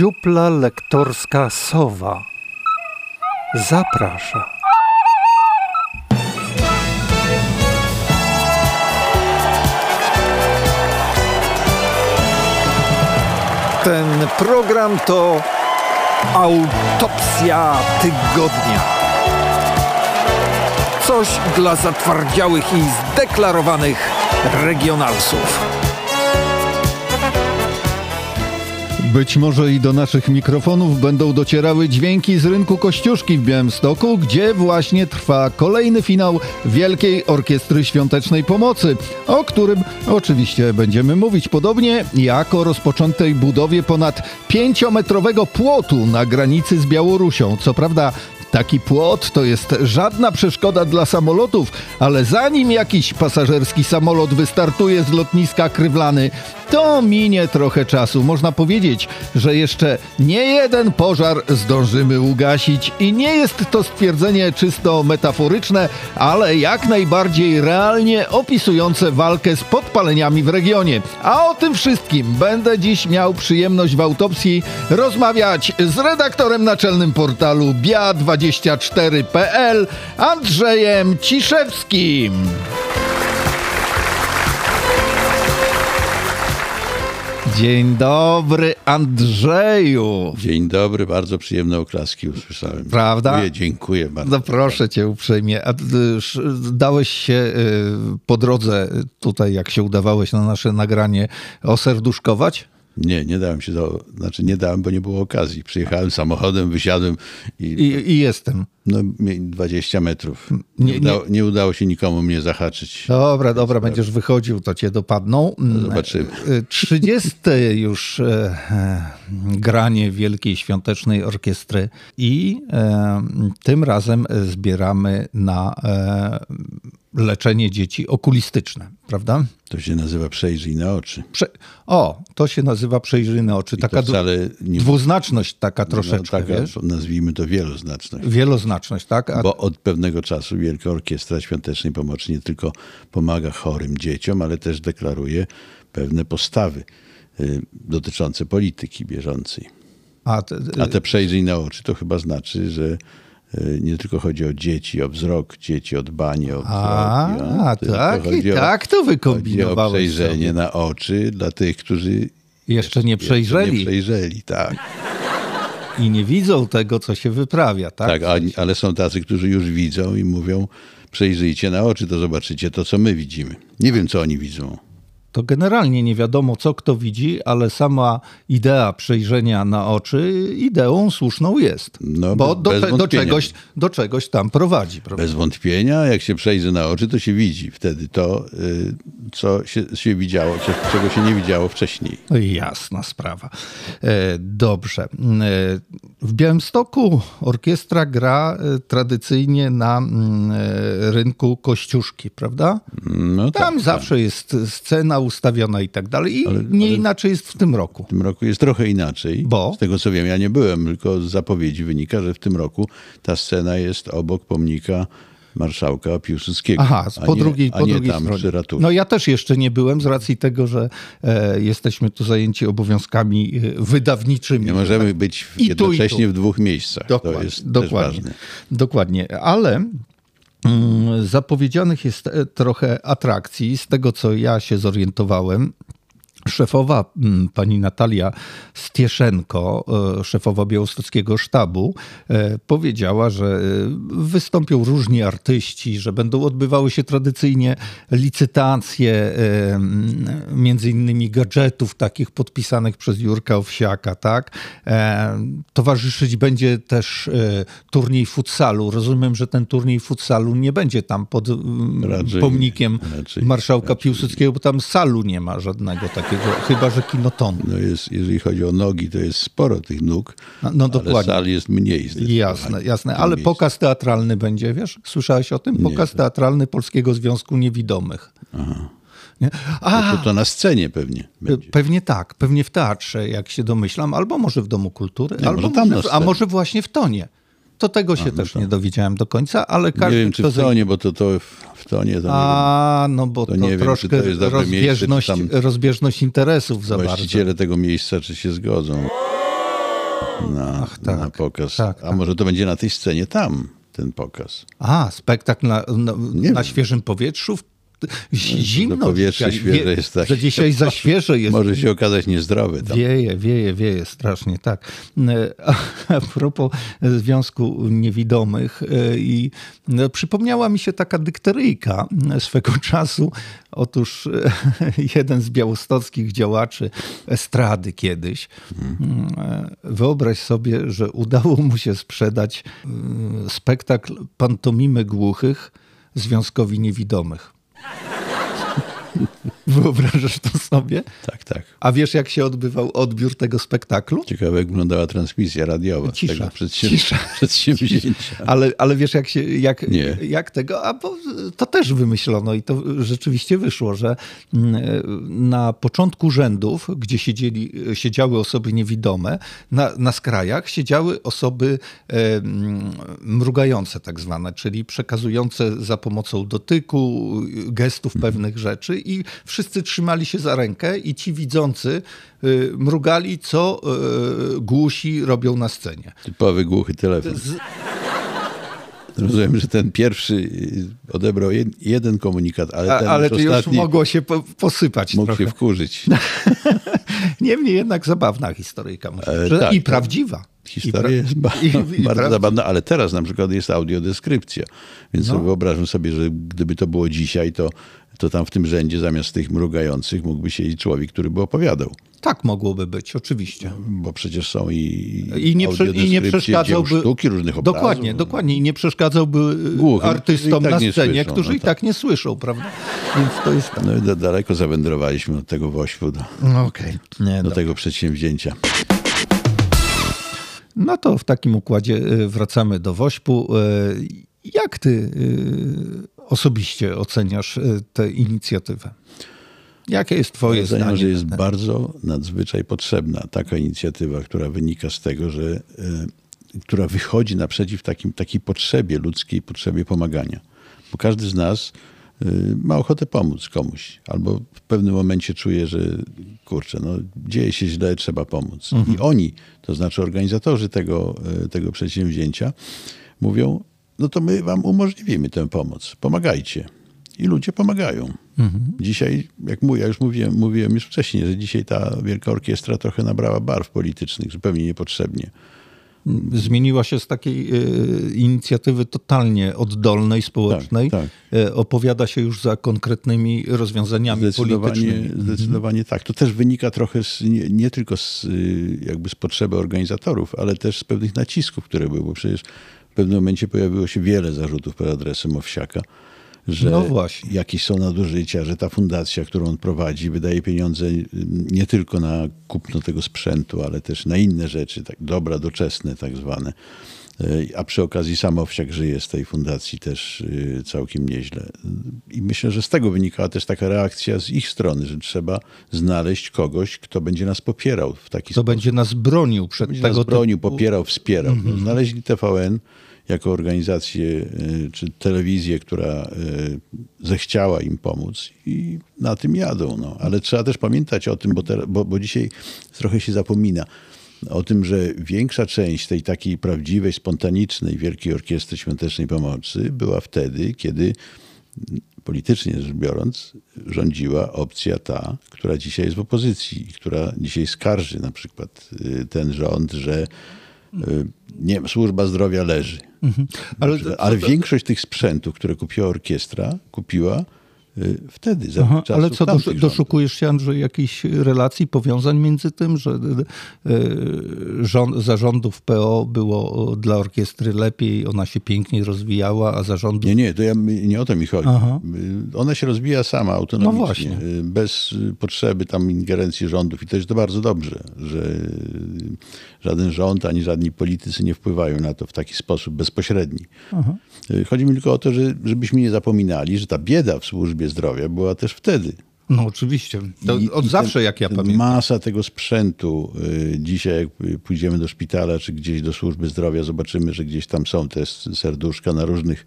dziupla lektorska Sowa zaprasza. Ten program to autopsja tygodnia. Coś dla zatwardziałych i zdeklarowanych regionalsów. Być może i do naszych mikrofonów będą docierały dźwięki z rynku Kościuszki w Białymstoku, gdzie właśnie trwa kolejny finał Wielkiej Orkiestry Świątecznej Pomocy, o którym oczywiście będziemy mówić podobnie jak o rozpoczętej budowie ponad pięciometrowego płotu na granicy z Białorusią. Co prawda Taki płot to jest żadna przeszkoda dla samolotów, ale zanim jakiś pasażerski samolot wystartuje z lotniska Krywlany, to minie trochę czasu. Można powiedzieć, że jeszcze nie jeden pożar zdążymy ugasić i nie jest to stwierdzenie czysto metaforyczne, ale jak najbardziej realnie opisujące walkę z podpaleniami w regionie. A o tym wszystkim będę dziś miał przyjemność w autopsji rozmawiać z redaktorem naczelnym portalu bia24.pl Andrzejem Ciszewskim. Dzień dobry, Andrzeju. Dzień dobry, bardzo przyjemne oklaski usłyszałem. Prawda? Dziękuję, dziękuję bardzo. No proszę cię uprzejmie. A dałeś się y, po drodze tutaj, jak się udawałeś na nasze nagranie, oserduszkować? Nie, nie dałem się do, znaczy nie dałem, bo nie było okazji. Przyjechałem samochodem, wysiadłem i... I, i jestem. No 20 metrów. Nie, nie, udało, nie, udało, się nikomu mnie zahaczyć. Dobra, dobra, będziesz wychodził, to cię dopadną. Zobaczymy. 30 już e, e, granie Wielkiej Świątecznej Orkiestry i e, tym razem zbieramy na e, leczenie dzieci okulistyczne, prawda? To się nazywa przejrzyj na oczy. Prze o, to się nazywa przejrzyj na oczy. I taka wcale nie... dwuznaczność taka troszeczkę, no, taka, wiesz? Nazwijmy to wieloznaczność. Wieloznaczność, tak? A... Bo od pewnego czasu Wielka Orkiestra Świątecznej Pomocy nie tylko pomaga chorym dzieciom, ale też deklaruje pewne postawy y, dotyczące polityki bieżącej. A te, y... A te przejrzyj na oczy to chyba znaczy, że nie tylko chodzi o dzieci, o wzrok dzieci, o dbanie o wzrok. A, tak, i tak to wykombinowałeś o przejrzenie sobie. na oczy dla tych, którzy jeszcze nie przejrzeli. Jeszcze nie przejrzeli, tak. I nie widzą tego, co się wyprawia, tak? Tak, ale są tacy, którzy już widzą i mówią, przejrzyjcie na oczy, to zobaczycie to, co my widzimy. Nie wiem, co oni widzą to generalnie nie wiadomo, co kto widzi, ale sama idea przejrzenia na oczy ideą słuszną jest. No, bo do, te, do, czegoś, do czegoś tam prowadzi. Prawda? Bez wątpienia, jak się przejrzy na oczy, to się widzi wtedy to, y, co się, się widziało, czego się nie widziało wcześniej. Jasna sprawa. E, dobrze. E, w Białymstoku orkiestra gra e, tradycyjnie na mm, rynku Kościuszki, prawda? No Tam tak, zawsze tak. jest scena ustawiona i tak dalej. I ale, nie ale inaczej jest w tym roku. W tym roku jest trochę inaczej. Bo? Z tego co wiem, ja nie byłem, tylko z zapowiedzi wynika, że w tym roku ta scena jest obok pomnika marszałka Piłsudskiego. Aha, po nie, drugiej, po drugiej tam stronie. Przy no ja też jeszcze nie byłem z racji tego, że e, jesteśmy tu zajęci obowiązkami e, wydawniczymi. Nie możemy tak? być w, jednocześnie tu, tu. w dwóch miejscach. Dokładnie, to jest dokładnie, dokładnie. Ale zapowiedzianych jest e, trochę atrakcji. Z tego, co ja się zorientowałem, Szefowa mm, pani Natalia Stieszenko, e, szefowa białostockiego sztabu, e, powiedziała, że e, wystąpią różni artyści, że będą odbywały się tradycyjnie licytacje między innymi gadżetów takich podpisanych przez Jurka Owsiaka, tak? Towarzyszyć będzie też turniej futsalu. Rozumiem, że ten turniej futsalu nie będzie tam pod raczej, pomnikiem raczej, marszałka raczej. Piłsudskiego, bo tam salu nie ma żadnego takiego takiego, chyba że kinoton. No jest, jeżeli chodzi o nogi, to jest sporo tych nóg, no, no dokładnie. ale jest mniej. Jasne, jasne. Ale miejscu. pokaz teatralny będzie, wiesz? Słyszałeś o tym? Pokaz Nie. teatralny Polskiego Związku Niewidomych. Aha. Nie? A, to, to, na scenie pewnie. Będzie. Pewnie tak, pewnie w teatrze, jak się domyślam, albo może w Domu Kultury, Nie, albo może może, a może właśnie w Tonie. To tego się a, też nie dowiedziałem do końca, ale każdy... Nie wiem, czy w Tonie, bo to, to w Tonie... To a, no bo to, to nie troszkę wiem, to jest rozbieżność, miejsce, rozbieżność, rozbieżność interesów za Właściciele bardzo. Właściciele tego miejsca, czy się zgodzą. Czy na, Ach, tak, na pokaz. tak, A tak. może to będzie na tej scenie tam, ten pokaz. A, spektakl na, na, na świeżym powietrzu? W- Zimno to powietrze dzisiaj. świeże jest tak. Że dzisiaj za świeże jest. Może się okazać niezdrowy tam. Wieje, wieje, wieje strasznie, tak. E, A, a propos Związku Niewidomych e, i e, przypomniała mi się taka dykteryjka swego czasu. Otóż e, jeden z białostockich działaczy estrady kiedyś, e, wyobraź sobie, że udało mu się sprzedać e, spektakl pantomimy głuchych Związkowi Niewidomych. Wyobrażasz to sobie? Tak, tak. A wiesz, jak się odbywał odbiór tego spektaklu? Ciekawe, jak wyglądała transmisja radiowa Cisza, tego przedsięw- cisza. przedsięwzięcia. Ale, ale wiesz, jak, się, jak, Nie. jak tego, a bo to też wymyślono i to rzeczywiście wyszło, że mm, na początku rzędów, gdzie siedzieli, siedziały osoby niewidome, na, na skrajach siedziały osoby e, mrugające tak zwane, czyli przekazujące za pomocą dotyku, gestów pewnych rzeczy i wszyscy trzymali się za rękę i ci widzący y, mrugali, co y, głusi robią na scenie. Typowy głuchy telefon. Z, Rozumiem, że ten pierwszy y, odebrał jed- jeden komunikat, ale A, ten ale już to już mogło się po, posypać mógł trochę. się wkurzyć. Niemniej jednak zabawna historyjka, E, tak, i tak. prawdziwa. Historia jest ba- i- i bardzo zabawna, ale teraz na przykład jest audiodeskrypcja. Więc No. wyobrażam sobie, że gdyby to było dzisiaj, to, to tam w tym rzędzie zamiast tych mrugających mógłby siedzieć człowiek, który by opowiadał. Tak mogłoby być, oczywiście. Bo przecież są i, I nie, prze, i nie przeszkadzałby. sztuki, różnych obrazów. Dokładnie, dokładnie. I nie przeszkadzałby Głuchym, artystom którzy i tak na nie scenie, słyszą, którzy no i tak nie słyszą, prawda? Więc to jest. No i da- daleko zawędrowaliśmy od tego wośpu do, No okej. Nie, do dobra. tego przedsięwzięcia. No to w takim układzie y, wracamy do Wośpu. Y, Jak ty y, osobiście oceniasz tę inicjatywę? Jakie jest twoje Oceniam, zdanie? że jest bardzo nadzwyczaj potrzebna taka inicjatywa, która wynika z tego, że która wychodzi naprzeciw takim, takiej potrzebie ludzkiej, potrzebie pomagania. Bo każdy z nas ma ochotę pomóc komuś, albo w pewnym momencie czuje, że kurczę, no, dzieje się źle, trzeba pomóc. I oni, to znaczy organizatorzy tego, e, tego przedsięwzięcia, mówią, no to my wam umożliwimy tę pomoc, pomagajcie. I ludzie pomagają. Dzisiaj, jak mówię, ja już mówiłem, mówiłem już wcześniej, że dzisiaj ta Wielka Orkiestra trochę nabrała barw politycznych, zupełnie niepotrzebnie. Zmieniła się z takiej y, inicjatywy totalnie oddolnej, społecznej. Tak, Y, opowiada się już za konkretnymi rozwiązaniami Zdecydowanie, politycznymi. zdecydowanie tak. To też wynika trochę z, nie, nie tylko z, y, jakby z potrzeby organizatorów, ale też z pewnych nacisków, które były, bo przecież w pewnym momencie pojawiło się wiele zarzutów pod adresem Owsiaka, że No właśnie. jakieś są nadużycia, że ta fundacja, którą on prowadzi, wydaje pieniądze y, nie tylko na kupno tego sprzętu, ale też na inne rzeczy, tak dobra doczesne tak zwane. Y, A przy okazji sam Owsiak żyje z tej fundacji też y, całkiem nieźle. I myślę, że z tego wynikała też taka reakcja z ich strony, że trzeba znaleźć kogoś, kto będzie nas popierał w taki Co sposób. będzie nas bronił przed Będzie tego nas bronił, popierał, wspierał. No, znaleźli TVN jako organizację y, czy telewizję, która y, zechciała im pomóc i na tym jadą. No. Ale trzeba też pamiętać o tym, bo, te, bo, bo dzisiaj trochę się zapomina o tym, że większa część tej takiej prawdziwej, spontanicznej Wielkiej Orkiestry Świątecznej Pomocy była wtedy, kiedy politycznie rzecz biorąc, rządziła opcja ta, która dzisiaj jest w opozycji, i która dzisiaj skarży na przykład y, ten rząd, że nie, służba zdrowia leży. Ale, Że- Ale większość tych sprzętów, które kupiła orkiestra, kupiła y, wtedy, za Aha, ale co, rządów. doszukujesz się, Andrzej, jakichś relacji, powiązań między tym, że y, y, rząd, zarządów PO było dla orkiestry lepiej, ona się piękniej rozwijała, a zarządów... Nie, nie, to ja, nie o to mi chodzi. Aha. Y, Ona się rozwija sama, autonomicznie, No właśnie. y, bez y, potrzeby tam ingerencji rządów. I to jest to bardzo dobrze, że y, żaden rząd ani żadni politycy nie wpływają na to w taki sposób bezpośredni. Y, Chodzi mi tylko o to, że, żebyśmy nie zapominali, że ta bieda w służbie zdrowia była też wtedy. No oczywiście, to I- od i zawsze ten- jak ja pamiętam. Masa tego sprzętu. y, Dzisiaj jak pójdziemy do szpitala czy gdzieś do służby zdrowia, zobaczymy, że gdzieś tam są te serduszka na różnych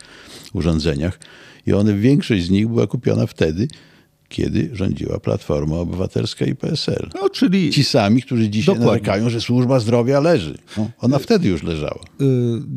urządzeniach. I one, większość z nich była kupiona wtedy, kiedy rządziła Platforma Obywatelska i PSL. No, czyli Ci sami, którzy dzisiaj Dokładnie. narzekają, że służba zdrowia leży. No, ona wtedy już leżała. y,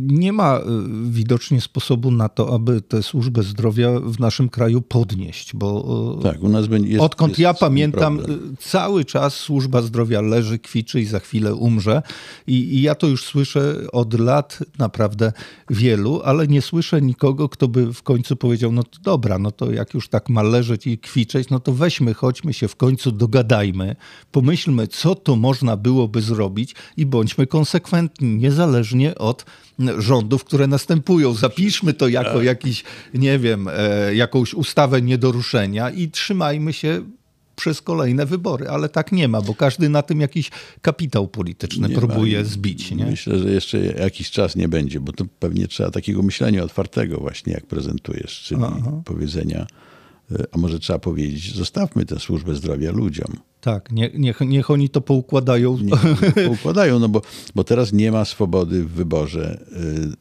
nie ma y, widocznie sposobu na to, aby tę służbę zdrowia w naszym kraju podnieść, bo y, Tak, u nas będzie. Jest, Odkąd jest ja pamiętam, problem. y, cały czas służba zdrowia leży, kwiczy i za chwilę umrze. I, I ja to już słyszę od lat naprawdę wielu, ale nie słyszę nikogo, kto by w końcu powiedział: No to dobra, no to jak już tak ma leżeć i kwiczeć, no to weźmy, chodźmy się w końcu dogadajmy, pomyślmy, co to można byłoby zrobić i bądźmy konsekwentni, niezależnie od rządów, które następują. Zapiszmy to jako jakiś, nie wiem, e, jakąś ustawę nie do ruszenia i trzymajmy się przez kolejne wybory, ale tak nie ma, bo każdy na tym jakiś kapitał polityczny Nie próbuje ma. zbić. Nie? Myślę, że jeszcze jakiś czas nie będzie, bo to pewnie trzeba takiego myślenia otwartego właśnie, jak prezentujesz, czyli powiedzenia, y, a może trzeba powiedzieć, zostawmy tę służbę zdrowia ludziom. Tak, nie, niech, niech oni to poukładają. Nie układają, no bo, bo teraz nie ma swobody w wyborze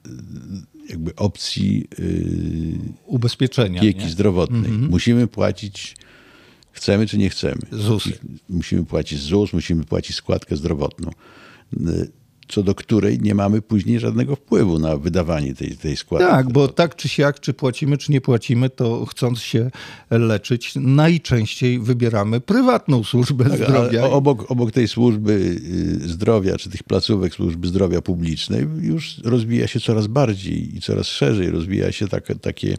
y, jakby opcji y, Ubezpieczenia. opieki nie? zdrowotnej. Musimy płacić, chcemy czy nie chcemy. ZUS. Musimy płacić ZUS, musimy płacić składkę zdrowotną, co do której nie mamy później żadnego wpływu na wydawanie tej, tej składki. Tak, bo tak czy siak, czy płacimy, czy nie płacimy, to chcąc się leczyć, najczęściej wybieramy prywatną służbę Tak, zdrowia. Obok, obok tej służby y, zdrowia, czy tych placówek służby zdrowia publicznej, już rozwija się coraz bardziej i coraz szerzej rozwija się taka, takie,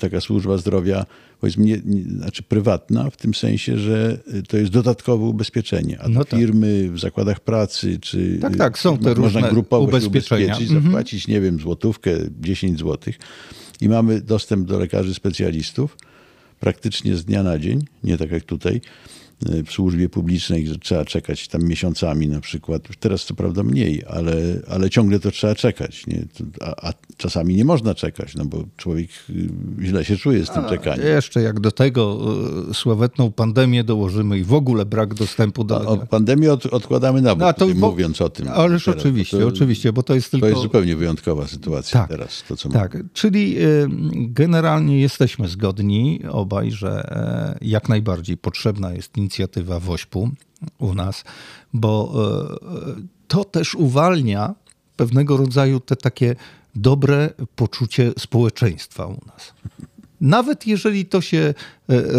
taka służba zdrowia, powiedzmy, nie, nie, znaczy prywatna, w tym sensie, że y, to jest dodatkowe ubezpieczenie. A No tak. firmy w zakładach pracy, czy Tak, tak, są te y, można grupowo ubezpieczenia. ubezpieczyć, Mhm. zapłacić, nie wiem, złotówkę, 10 złotych i mamy dostęp do lekarzy specjalistów praktycznie z dnia na dzień, nie tak jak tutaj y, w służbie publicznej, że trzeba czekać tam miesiącami na przykład. Teraz co prawda mniej, ale, ale ciągle to trzeba czekać. Nie? A, a czasami nie można czekać, no bo człowiek y, źle się czuje z tym czekaniem. Jeszcze jak do tego e, sławetną pandemię dołożymy i w ogóle brak dostępu do... A, pandemię od, odkładamy na bok, No, to tutaj bo- mówiąc o tym. Ależ teraz, oczywiście, to, oczywiście, bo to jest tylko... To jest zupełnie wyjątkowa sytuacja Tak, teraz, to co Tak, czyli y, generalnie jesteśmy zgodni obaj, że e, jak najbardziej potrzebna jest inicjatywa WOŚP-u u nas, bo e, to też uwalnia pewnego rodzaju te takie dobre poczucie społeczeństwa u nas. Nawet jeżeli to się e,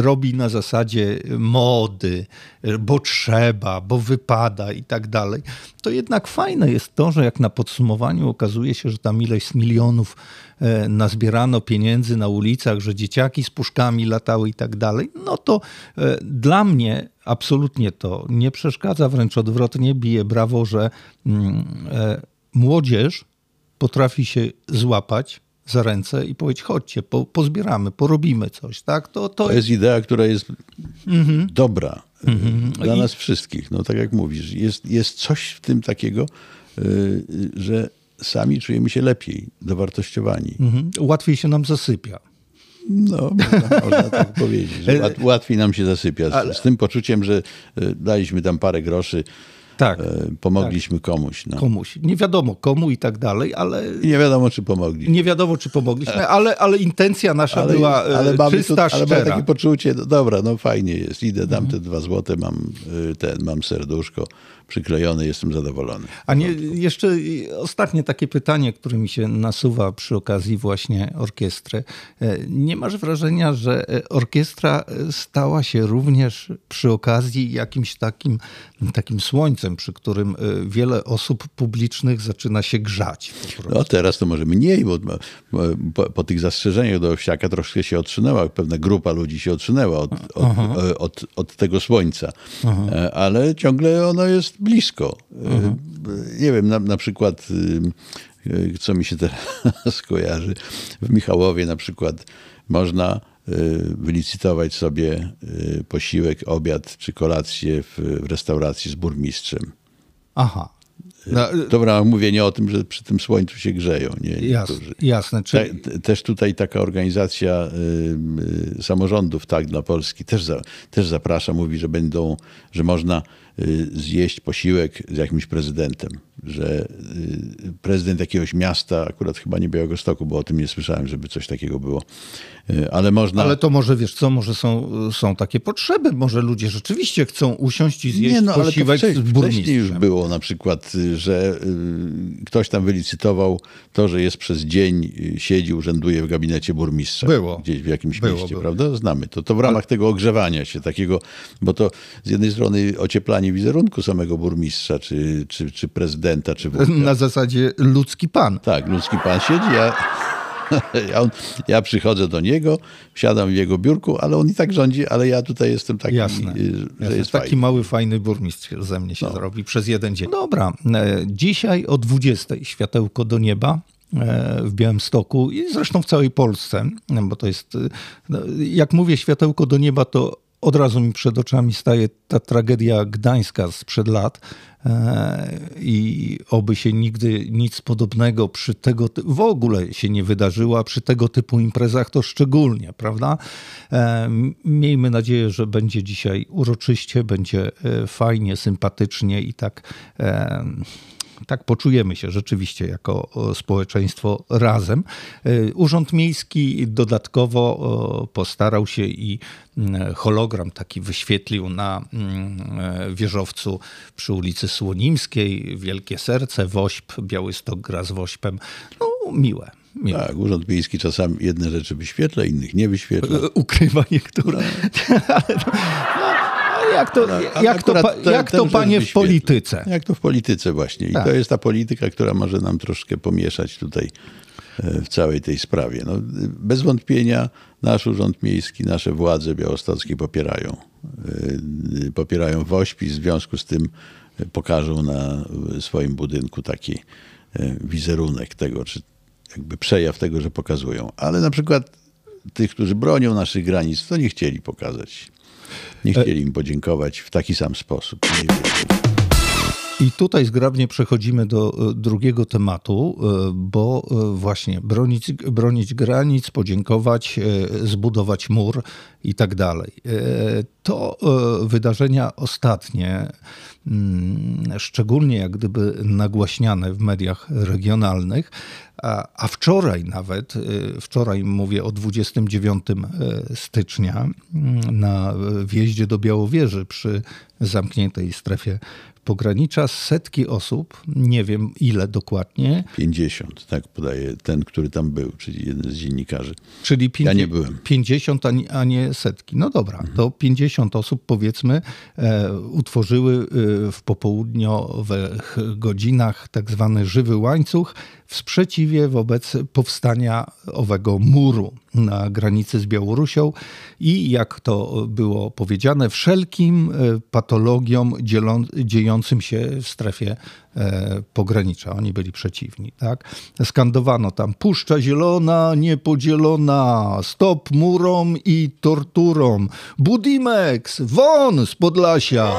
robi na zasadzie mody, e, bo trzeba, bo wypada i tak dalej, to jednak fajne jest to, że jak na podsumowaniu okazuje się, że tam ileś z milionów e, nazbierano pieniędzy na ulicach, że dzieciaki z puszkami latały i tak dalej, no to dla mnie absolutnie to nie przeszkadza, wręcz odwrotnie bije brawo, że mm, młodzież potrafi się złapać za ręce i powiedzieć, chodźcie, po, pozbieramy, porobimy coś, tak? To, to, To jest idea, która jest dobra y, dla Mhm. I- nas wszystkich. No tak jak mówisz, jest, jest coś w tym takiego, y, y, że sami czujemy się lepiej, dowartościowani. Mhm. łatwiej się nam zasypia. No, można, można tak powiedzieć. Że łat, łatwiej nam się zasypia. Z, z tym poczuciem, że y, daliśmy tam parę groszy, Tak, y, pomogliśmy komuś. No. komuś. Nie wiadomo komu i tak dalej, ale nie wiadomo, czy pomogli. nie wiadomo, czy pomogliśmy, ale, ale intencja nasza była e, mamy czysta, tu, ale szczera. takie poczucie, no dobra, no fajnie jest, idę, dam Mhm. te dwa złote, mam y, ten, mam serduszko przyklejone, jestem zadowolony. A nie, jeszcze ostatnie takie pytanie, które mi się nasuwa przy okazji właśnie orkiestry. E, Nie masz wrażenia, że e, orkiestra e, stała się również przy okazji jakimś takim, takim słońcem, przy którym wiele osób publicznych zaczyna się grzać? No teraz to może mniej, bo po, po tych zastrzeżeniach do Owsiaka troszkę się odsunęła, pewna grupa ludzi się odsunęła od, od, od, od tego słońca, E, ale ciągle ono jest blisko. E, Nie wiem, na, na przykład, y, y, co mi się teraz kojarzy, w Michałowie na przykład można y, wylicytować sobie y, posiłek, obiad czy kolację w, restauracji z burmistrzem. Aha. No, Dobra, mówienie o tym, że przy tym słońcu się grzeją. Nie? Jasne, jasne. Czyli... Te, też tutaj taka organizacja y, y, samorządów, tak, dla Polski też, za, też zaprasza, mówi, że będą, że można y, zjeść posiłek z jakimś prezydentem że y, prezydent jakiegoś miasta, akurat chyba nie Białego Stoku, bo o tym nie słyszałem, żeby coś takiego było, y, ale można... Ale to może, wiesz co, może są, są takie potrzeby, może ludzie rzeczywiście chcą usiąść i zjeść nie, no, posiłek ale to wcześniej, z Wcześniej już było na przykład, y, że ktoś tam wylicytował to, że jest przez dzień, siedzi, urzęduje w gabinecie burmistrza. Było. Gdzieś w jakimś było, mieście, było. prawda? Znamy to. To w ramach ale... tego ogrzewania się takiego, bo to z jednej strony ocieplanie wizerunku samego burmistrza, czy, czy, czy prezydenta, czy wójta. Na zasadzie ludzki pan. Tak, ludzki pan siedzi, ja, ja, on, ja, przychodzę do niego, siadam w jego biurku, ale on i tak rządzi, ale ja tutaj jestem taki, Jasne. Y, że Jasne. jest Taki fajny. mały, fajny burmistrz ze mnie się no. zrobi przez jeden dzień. Dobra, e, dzisiaj o 20 światełko do nieba e, w Białymstoku i zresztą w całej Polsce, bo to jest, e, no, jak mówię światełko do nieba, to od razu mi przed oczami staje ta tragedia gdańska sprzed lat e, i oby się nigdy nic podobnego przy tego w ogóle się nie wydarzyło, a przy tego typu imprezach to szczególnie, prawda? E, miejmy nadzieję, że będzie dzisiaj uroczyście, będzie e, fajnie, sympatycznie i tak tak poczujemy się rzeczywiście jako społeczeństwo razem. E, Urząd Miejski dodatkowo postarał się i hologram taki wyświetlił na e, wieżowcu przy ulicy Słonimskiej. Wielkie Serce, Wośp, Białystok gra z Wośpem. No, miłe. Tak, Urząd Miejski czasami jedne rzeczy wyświetla, innych nie wyświetla. E, ukrywa niektóre. No, jak to, no, jak to, to, jak to panie w polityce? Jak to w polityce właśnie. I tak. to jest ta polityka, która może nam troszkę pomieszać tutaj e, w całej tej sprawie. No, bez wątpienia nasz Urząd Miejski, nasze władze białostockie popierają. E, popierają WOŚP i w związku z tym pokażą na swoim budynku taki e, wizerunek tego, czy jakby przejaw tego, że pokazują. Ale na przykład tych, którzy bronią naszych granic, to nie chcieli pokazać nie chcieli im podziękować w taki sam sposób. I tutaj zgrabnie przechodzimy do e, drugiego tematu, e, bo e, właśnie bronić, bronić granic, podziękować, zbudować mur i tak dalej. To wydarzenia ostatnie, mm, szczególnie jak gdyby nagłaśniane w mediach regionalnych, a, a wczoraj nawet, wczoraj mówię o 29 stycznia, mm, na wjeździe do Białowieży przy zamkniętej strefie pogranicza setki osób, nie wiem ile dokładnie. 50, tak podaje ten, który tam był, czyli jeden z dziennikarzy. Czyli ja nie byłem. 50, a nie, a nie setki. No dobra, mhm. to 50 osób powiedzmy e, utworzyły e, w popołudniowych godzinach tak zwany żywy łańcuch w sprzeciwie wobec powstania owego muru na granicy z Białorusią i jak to było powiedziane, wszelkim e, patologiom dziejącym się w strefie e, pogranicza. Oni byli przeciwni. Tak? Skandowano tam Puszcza Zielona, niepodzielona, stop murom i torturom, Budimex, won z Podlasia.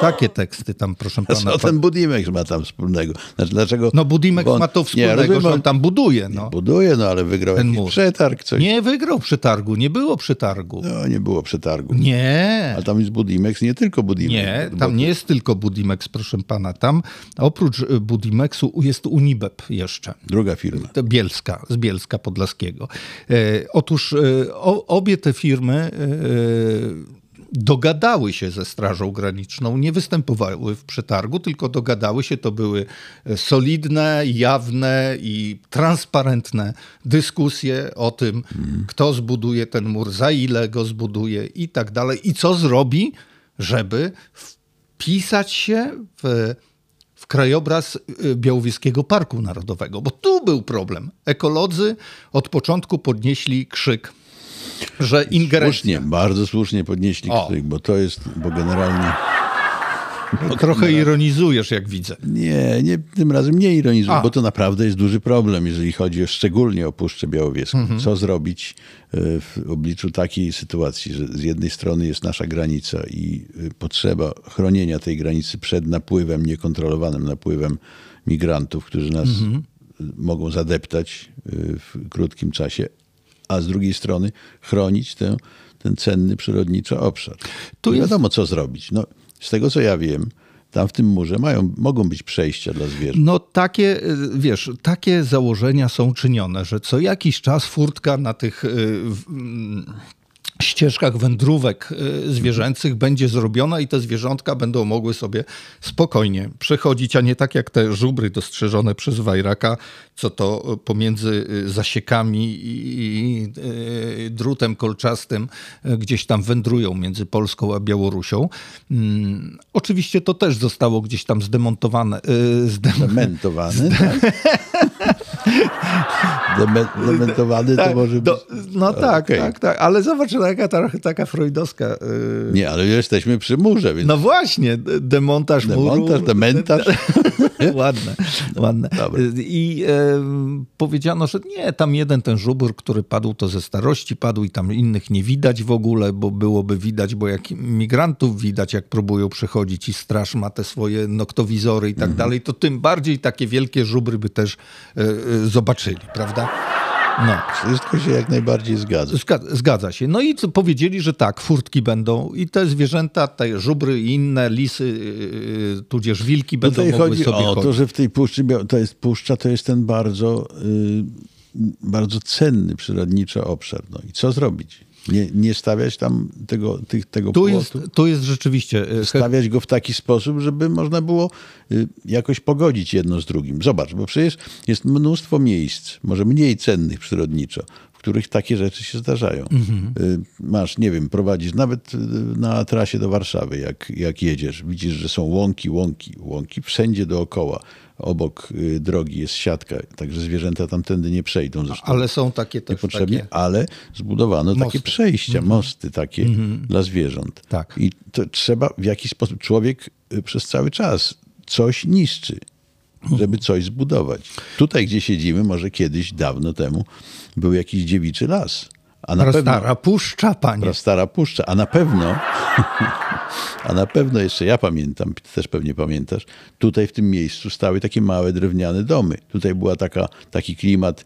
Takie teksty tam, proszę pana. Co ten Budimek ma tam wspólnego? Znaczy, dlaczego? No Budimek ma to wspólnego, nie, rozumiem, że on tam buduje. No. Buduje, no ale wygrał ten jakiś przetarg. Coś. Nie wygrał przetargu, nie było przetargu. No, nie było przetargu. Nie. Ale tam jest Budimex, nie tylko Budimex. Nie, tam nie jest tylko Budimex, proszę pana. Tam oprócz y, Budimexu jest Unibep jeszcze. Druga firma. Bielska, z Bielska Podlaskiego. E, otóż e, o, obie te firmy e, dogadały się ze Strażą Graniczną, nie występowały w przetargu, tylko dogadały się. To były solidne, jawne i transparentne dyskusje o tym, mm. kto zbuduje ten mur, za ile go zbuduje i tak dalej, i co zrobi, żeby wpisać się w w krajobraz y, Białowieskiego Parku Narodowego, bo tu był problem. Ekolodzy od początku podnieśli krzyk że ingerencja... Słusznie, bardzo słusznie podnieśli krzyk, bo to jest, bo generalnie... No, trochę ironizujesz, jak widzę. Nie, nie tym razem nie ironizuję, A. bo to naprawdę jest duży problem, jeżeli chodzi szczególnie o Puszczę Białowieską. Mhm. Co zrobić e, w obliczu takiej sytuacji, że z jednej strony jest nasza granica i e, potrzeba chronienia tej granicy przed napływem, niekontrolowanym napływem migrantów, którzy nas mhm. mogą zadeptać w krótkim czasie, a z drugiej strony chronić tę, ten cenny przyrodniczy obszar. Tu jest... wiadomo, co zrobić. No, z tego, co ja wiem, tam w tym murze mają, mogą być przejścia dla zwierząt. No takie, wiesz, takie założenia są czynione, że co jakiś czas furtka na tych y, ścieżkach wędrówek y, zwierzęcych będzie zrobiona i te zwierzątka będą mogły sobie spokojnie przechodzić, a nie tak jak te żubry dostrzeżone przez Wajraka, co to pomiędzy y, zasiekami i y, drutem kolczastym gdzieś tam wędrują między Polską a Białorusią. Mm, oczywiście to też zostało gdzieś tam zdemontowane. Zdementowane, tak? Dementowany tak, to może do, być... No tak, okay. tak, tak, ale zobacz, jaka trochę taka freudowska... Yy... Nie, ale jesteśmy przy murze, więc... No właśnie, demontaż, demontaż muru... Demontaż, ładne, ładne. I e, powiedziano, że nie, tam jeden ten żubr, który padł, to ze starości padł i tam innych nie widać w ogóle, bo byłoby widać, bo jak migrantów widać, jak próbują przechodzić i straż ma te swoje noktowizory i tak mhm. dalej, to tym bardziej takie wielkie żubry by też e, e zobaczyli, prawda? No. Wszystko się jak najbardziej zgadza. Zgadza się. No i powiedzieli, że tak, furtki będą i te zwierzęta, te żubry i inne lisy, yy, tudzież wilki będą mogły chodzi sobie o chodzić. to, że w tej puszczy, to jest puszcza, to jest ten bardzo, yy, bardzo cenny przyrodniczy obszar. No i co zrobić? Nie, nie stawiać tam tego, tych, tego tu Jest, tu jest rzeczywiście... E, stawiać go w taki sposób, żeby można było y, jakoś pogodzić jedno z drugim. Zobacz, bo przecież jest mnóstwo miejsc, może mniej cennych przyrodniczo, których takie rzeczy się zdarzają. Mhm. Y, masz, nie wiem, prowadzisz nawet y, na trasie do Warszawy, jak, jak jedziesz, widzisz, że są łąki, łąki, łąki wszędzie dookoła obok y, drogi jest siatka, także zwierzęta tamtędy nie przejdą. Zresztą ale są takie też niepotrzebnie, takie... ale zbudowano mosty. takie przejścia, mosty takie dla zwierząt. Tak. I to trzeba w jakiś sposób, człowiek przez cały czas coś niszczy, żeby coś zbudować. Tutaj, gdzie siedzimy, może kiedyś, dawno temu, był jakiś dziewiczy las. A na Prastara pewno, puszcza, panie. Puszcza, a na pewno, a na pewno jeszcze ja pamiętam, ty też pewnie pamiętasz, tutaj w tym miejscu stały takie małe drewniane domy. Tutaj była taka, taki klimat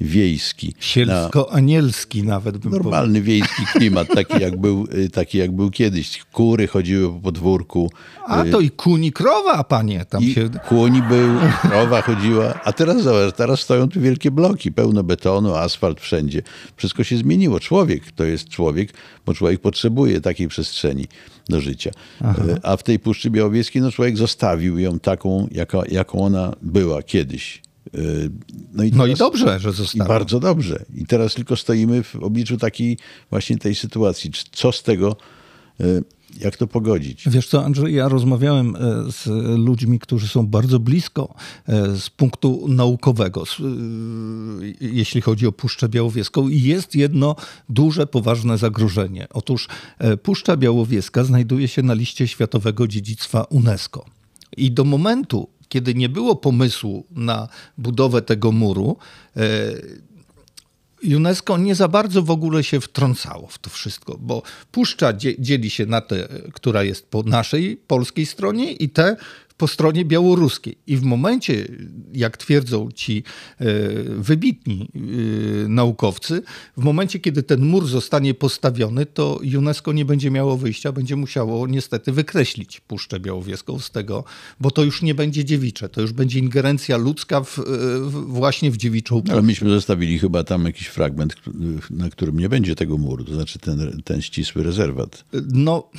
wiejski. Sielsko-anielski na, nawet bym Normalny wiejski klimat, taki jak, był, y, taki jak był kiedyś. Kury chodziły po podwórku. A y, to i kuni krowa, panie. Tam I się... Kuni był, krowa chodziła. A teraz zobacz, teraz stoją tu wielkie bloki, pełno betonu, asfalt wszędzie. Wszystko się zmieniło. Człowiek to jest człowiek, bo człowiek potrzebuje takiej przestrzeni do życia. Aha. E, a w tej Puszczy Białowieskiej no, człowiek zostawił ją taką, jaka, jaką ona była kiedyś. E, no i, teraz, no i dobrze, że zostało. I bardzo dobrze. I teraz tylko stoimy w obliczu takiej właśnie tej sytuacji. Co z tego e, jak to pogodzić? Wiesz co, Andrzej, ja rozmawiałem e, z ludźmi, którzy są bardzo blisko e, z punktu naukowego, jeśli chodzi o Puszczę Białowieską i jest jedno duże, poważne zagrożenie. Otóż Puszcza Białowieska znajduje się na liście Światowego Dziedzictwa UNESCO. I do momentu, kiedy nie było pomysłu na budowę tego muru, UNESCO nie za bardzo w ogóle się wtrącało w to wszystko, bo Puszcza dzieli się na tę, która jest po naszej polskiej stronie i te po stronie białoruskiej. I w momencie, jak twierdzą ci e, wybitni e, naukowcy, w momencie, kiedy ten mur zostanie postawiony, to UNESCO nie będzie miało wyjścia, będzie musiało niestety wykreślić Puszczę Białowieską z tego, bo to już nie będzie dziewicze, to już będzie ingerencja ludzka w, w, właśnie w dziewiczą puszczę. Ale myśmy zostawili chyba tam jakiś fragment, na którym nie będzie tego muru, to znaczy ten, ten ścisły rezerwat. No,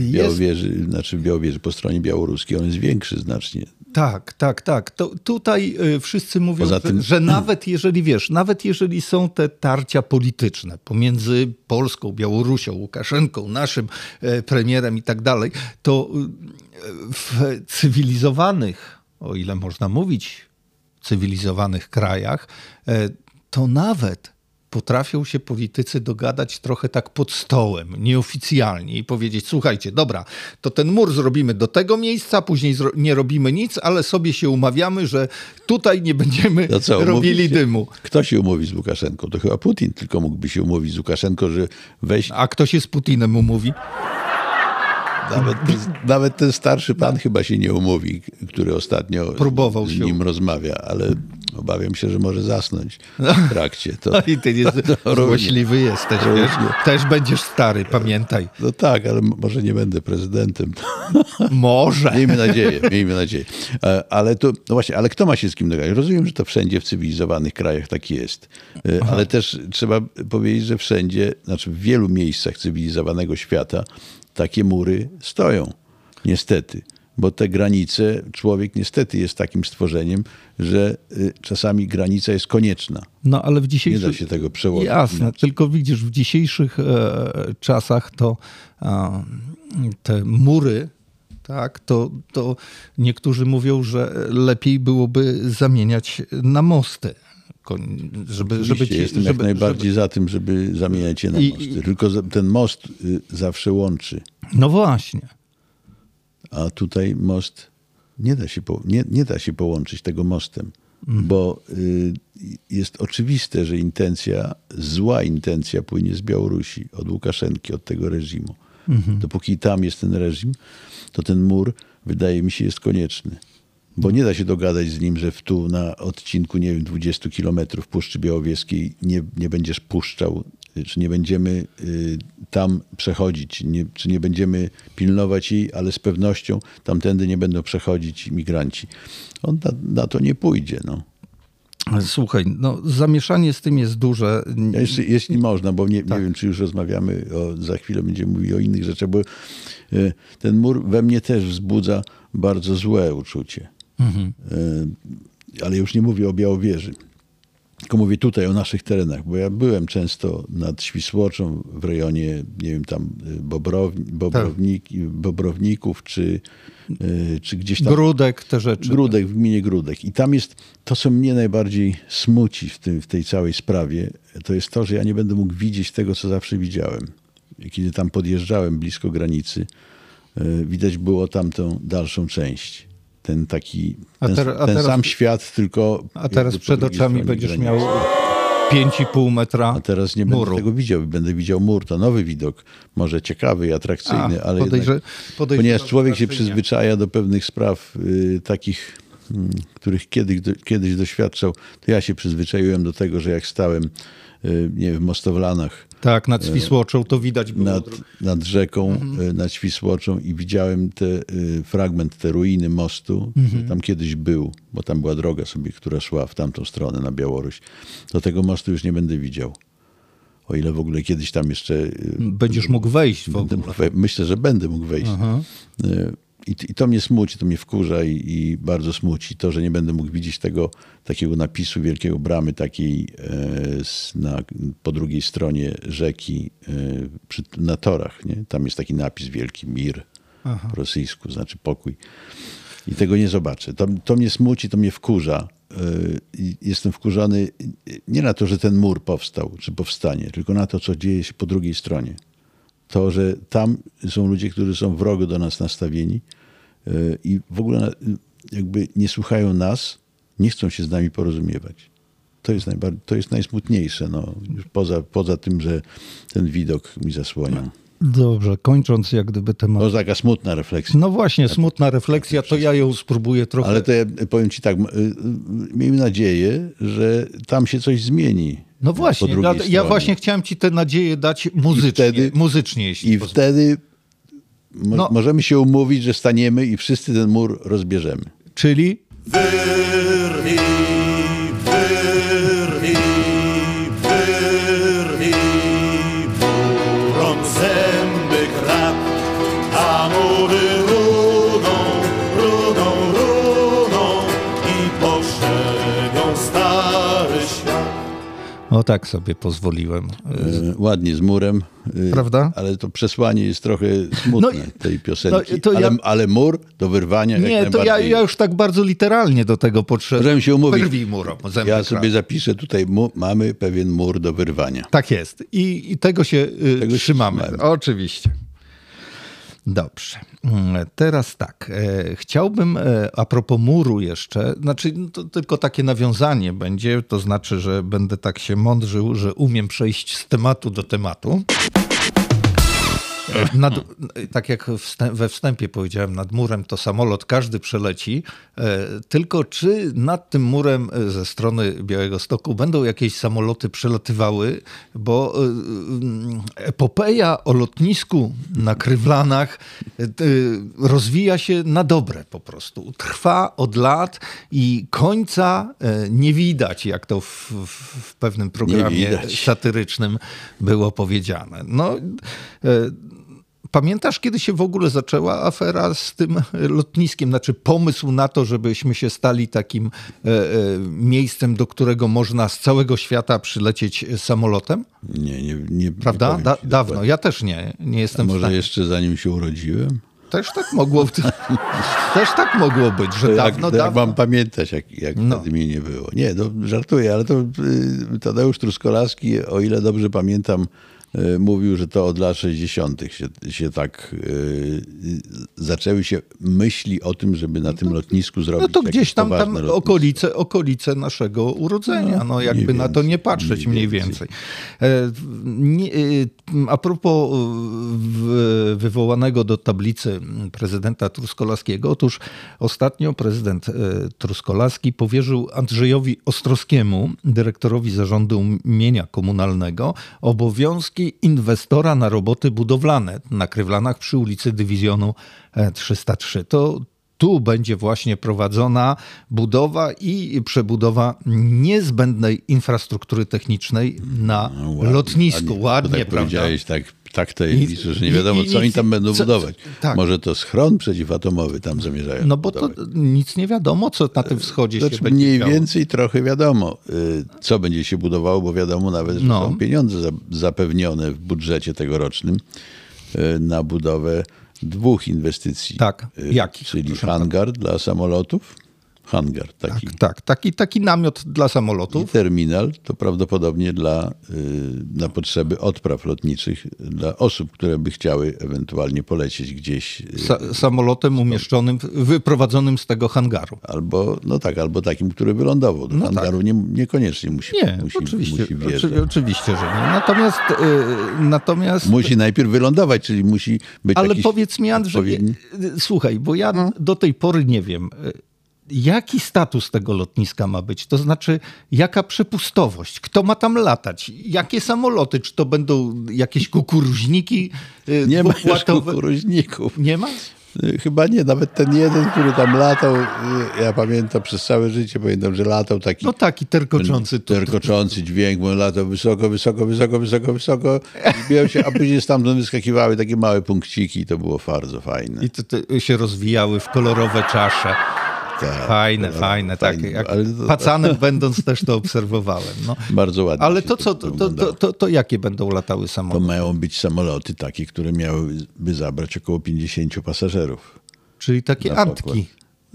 Białowieży, jest... znaczy Białowieży po stronie białoruskiej, on jest większy znacznie. Tak, tak, tak. To tutaj y, wszyscy mówią, tym... że, że nawet jeżeli wiesz, nawet jeżeli są te tarcia polityczne pomiędzy Polską, Białorusią, Łukaszenką, naszym e, premierem i tak dalej, to y, w cywilizowanych, o ile można mówić, cywilizowanych krajach, e, to nawet potrafią się politycy dogadać trochę tak pod stołem, nieoficjalnie i powiedzieć: Słuchajcie, dobra, to ten mur zrobimy do tego miejsca, później nie robimy nic, ale sobie się umawiamy, że tutaj nie będziemy no co, robili dymu. Kto się umówi z Łukaszenką? To chyba Putin tylko mógłby się umówić z Łukaszenką, że weź. A kto się z Putinem umówi? Nawet, nawet ten starszy pan chyba się nie umówi, który ostatnio Próbował z nim się. rozmawia, ale Obawiam się, że może zasnąć w trakcie. To, no i ty nie no, złośliwy jesteś, wiesz? Też będziesz stary, pamiętaj. No tak, ale może nie będę prezydentem. Może. Miejmy nadzieję, miejmy nadzieję. E, ale to, no właśnie, ale kto ma się z kim dogadać? Rozumiem, że to wszędzie w cywilizowanych krajach tak jest. E, Aha. Ale też trzeba powiedzieć, że wszędzie, znaczy w wielu miejscach cywilizowanego świata takie mury stoją. Niestety bo te granice, człowiek niestety jest takim stworzeniem, że y, czasami granica jest konieczna. No ale w dzisiejszych... Nie da się tego przełożyć. Jasne, inaczej. tylko widzisz, w dzisiejszych e, czasach to e, te mury, tak, to, to niektórzy mówią, że lepiej byłoby zamieniać na mosty żeby, żeby ci, jestem żeby, jak najbardziej żeby... za tym, żeby zamieniać je na I, mosty. Tylko ten most y, zawsze łączy. No właśnie a tutaj most nie da się, po, nie, nie da się połączyć tego mostem, mhm. bo y, jest oczywiste, że intencja, zła intencja płynie z Białorusi, od Łukaszenki, od tego reżimu. Mhm. Dopóki tam jest ten reżim, to ten mur, wydaje mi się, jest konieczny. Bo nie da się dogadać z nim, że w tu na odcinku, nie wiem, 20 kilometrów Puszczy Białowieskiej nie, nie będziesz puszczał czy nie będziemy y, tam przechodzić, nie, czy nie będziemy pilnować jej, ale z pewnością tamtędy nie będą przechodzić migranci. On na, na to nie pójdzie. No. Słuchaj, no, zamieszanie z tym jest duże. Ja jeszcze, jeśli można, bo nie, tak. nie wiem, czy już rozmawiamy, o, za chwilę będziemy mówili o innych rzeczach, bo y, ten mur we mnie też wzbudza bardzo złe uczucie. Mhm. Y, ale już nie mówię o Białowieży. Tylko mówię tutaj o naszych terenach, bo ja byłem często nad Świsłoczą w rejonie, nie wiem, tam y, Bobrowni, Bobrownik, tak. Bobrowników, czy, y, czy gdzieś tam. Grudek, te rzeczy. Grudek, w gminie Grudek. I tam jest, to co mnie najbardziej smuci w, tym, w tej całej sprawie, to jest to, że ja nie będę mógł widzieć tego, co zawsze widziałem. Kiedy tam podjeżdżałem blisko granicy, y, widać było tamtą dalszą część ten taki, ten, ter, ten teraz, sam świat, tylko... A teraz przed oczami będziesz granicy. miał 5,5 metra A teraz nie muru. będę tego widział, będę widział mur, to nowy widok, może ciekawy i atrakcyjny, A, ale podejrze, jednak, podejrze, ponieważ człowiek się przyzwyczaja do pewnych spraw y, takich, y, których kiedyś, do, kiedyś doświadczał, to ja się przyzwyczaiłem do tego, że jak stałem Y, nie wiem, w Mostowlanach. Tak, nad Świsłoczą to widać było. Nad, nad rzeką, mhm. Y, nad Świsłoczą i widziałem te, y, fragment, te ruiny mostu, mhm. tam kiedyś był, bo tam była droga sobie, która szła w tamtą stronę, na Białoruś. Do tego mostu już nie będę widział. O ile w ogóle kiedyś tam jeszcze... Będziesz mógł wejść w ogóle. myślę, że będę mógł wejść. Aha. I, I, to mnie smuci, to mnie wkurza i, i, bardzo smuci to, że nie będę mógł widzieć tego takiego napisu wielkiego bramy takiej e, na, po drugiej stronie rzeki e, przy, na torach. Nie? Tam jest taki napis wielki mir Aha. po rosyjsku, znaczy pokój. I tego nie zobaczę. To, to mnie smuci, to mnie wkurza. E, jestem wkurzony nie na to, że ten mur powstał, czy powstanie, tylko na to, co dzieje się po drugiej stronie to, że tam są ludzie, którzy są wrogo do nas nastawieni i w ogóle jakby nie słuchają nas, nie chcą się z nami porozumiewać. To jest, najbardziej, to jest najsmutniejsze, no, poza, poza tym, że ten widok mi zasłania. Dobrze, kończąc jak gdyby temat. To taka smutna refleksja. No właśnie, smutna refleksja, to ja ją spróbuję trochę. Ale to ja powiem ci tak, miejmy nadzieję, że tam się coś zmieni. No właśnie, ja, ja, właśnie chciałem ci tę nadzieję dać muzycznie, I wtedy, muzycznie jeśli I wtedy mo no. możemy się umówić, że staniemy i wszyscy ten mur rozbierzemy. Czyli? Wyrwij, wyrwij, tak sobie pozwoliłem. E, ładnie z murem. e, Prawda? Ale to przesłanie jest trochę smutne No tej piosenki. no to ja- ale, ale mur do wyrwania jak Nie, to ja, ja już tak bardzo literalnie do tego podszedłem. Możemy się umówić. Wyrwij murom Ja sobie zapiszę tutaj, mu, mamy pewien mur do wyrwania. Tak jest. I, i tego się y, Tego się trzymamy. trzymamy. Oczywiście. Dobrze. Mm, Teraz tak. E, chciałbym, e, a propos muru jeszcze, znaczy no to tylko takie nawiązanie będzie, to znaczy, że będę tak się mądrzył, że umiem przejść z tematu do tematu. Nad, tak jak wstęp, we wstępie powiedziałem, nad murem to samolot każdy przeleci, e, tylko czy nad tym murem e, ze strony Białego Stoku będą jakieś samoloty przelatywały, bo e, epopeja o lotnisku na Krywlanach rozwija się na dobre po prostu. Trwa od lat i końca nie widać, jak to w, w, pewnym programie satyrycznym było powiedziane. No, Pamiętasz, kiedy się w ogóle zaczęła afera z tym lotniskiem? Znaczy pomysł na to, żebyśmy się stali takim e, e, miejscem, do którego można z całego świata przylecieć samolotem? Nie, nie, nie Prawda? nie Da, dawno. dokładnie. Ja też nie. Nie A jestem w może jeszcze zanim się urodziłem? Też tak mogło, też tak mogło być, że To dawno, jak, jak dawno. mam pamiętać, jak, jak No. wtedy mnie nie było. Nie, no żartuję, ale to y, Tadeusz Truskolaski, o ile dobrze pamiętam, mówił, że to od lat 60. się, się tak y, zaczęły się myśli o tym, żeby na tym lotnisku zrobić No to jakieś gdzieś tam, tam lotnisko. okolice, okolice naszego urodzenia, no jakby mniej na to nie więcej, patrzeć mniej mniej więcej. więcej. E, e, A propos e, wywołanego do tablicy prezydenta Truskolaskiego, otóż ostatnio prezydent e, Truskolaski powierzył Andrzejowi Ostrowskiemu, dyrektorowi zarządu mienia komunalnego, obowiązki inwestora na roboty budowlane na Krywlanach przy ulicy Dywizjonu e, 303. To tu będzie właśnie prowadzona budowa i przebudowa niezbędnej infrastruktury technicznej na No ładnie, lotnisku. ładnie, Ładnie, to tak prawda? powiedziałeś tak, tak tajemniczo, że nie wiadomo, co oni tam będą co- budować. tak. Może to schron przeciwatomowy tam zamierzają No bo to budować. nic nie wiadomo, co na tym wschodzie Znaczy, się będzie mniej działo. więcej trochę wiadomo, y, co będzie się budowało, bo wiadomo nawet, że No. są pieniądze za- zapewnione w budżecie tegorocznym y, na budowę dwóch inwestycji. Tak. Y, Jakich? Czyli hangar dla samolotów, hangar taki. Tak, taki, taki namiot dla I samolotów. terminal to prawdopodobnie dla, y, na potrzeby odpraw lotniczych dla osób, które by chciały ewentualnie polecieć gdzieś. y, Sa samolotem umieszczonym, wyprowadzonym z tego hangaru. Albo, no tak, albo takim, który wylądował. Do No hangaru nie, niekoniecznie musi, Nie, musi, oczywiście, musi oczy, oczywiście, że nie. Natomiast, y, natomiast Musi najpierw wylądować, czyli musi być Ale powiedz mi, Andrzej, odpowiedni- słuchaj, bo ja do tej pory nie wiem, jaki status tego lotniska ma być? To znaczy, jaka przepustowość? Kto ma tam latać? Jakie samoloty? Czy to będą jakieś kukuruźniki y, Nie ma już kukuruźników. Nie ma? Y, Chyba nie, nawet ten jeden, który tam latał, y, ja pamiętam przez całe życie, pamiętam, że latał taki No taki terkoczący. Tu, terkoczący dźwięk, bo latał wysoko, wysoko, wysoko, wysoko, wysoko, zbijał się, a później stamtąd wyskakiwały takie małe punkciki i to było bardzo fajne. I to, to się rozwijały w kolorowe czasze. Tak, Fajne, no, fajne. Tak, fajne, jak ale to- pacanem będąc też to obserwowałem. No. Bardzo ładnie. Ale to co, to, to, to, to, to jakie będą latały To samoloty? mają być samoloty takie, które miałyby zabrać około 50 pasażerów. Czyli takie antki. pokład.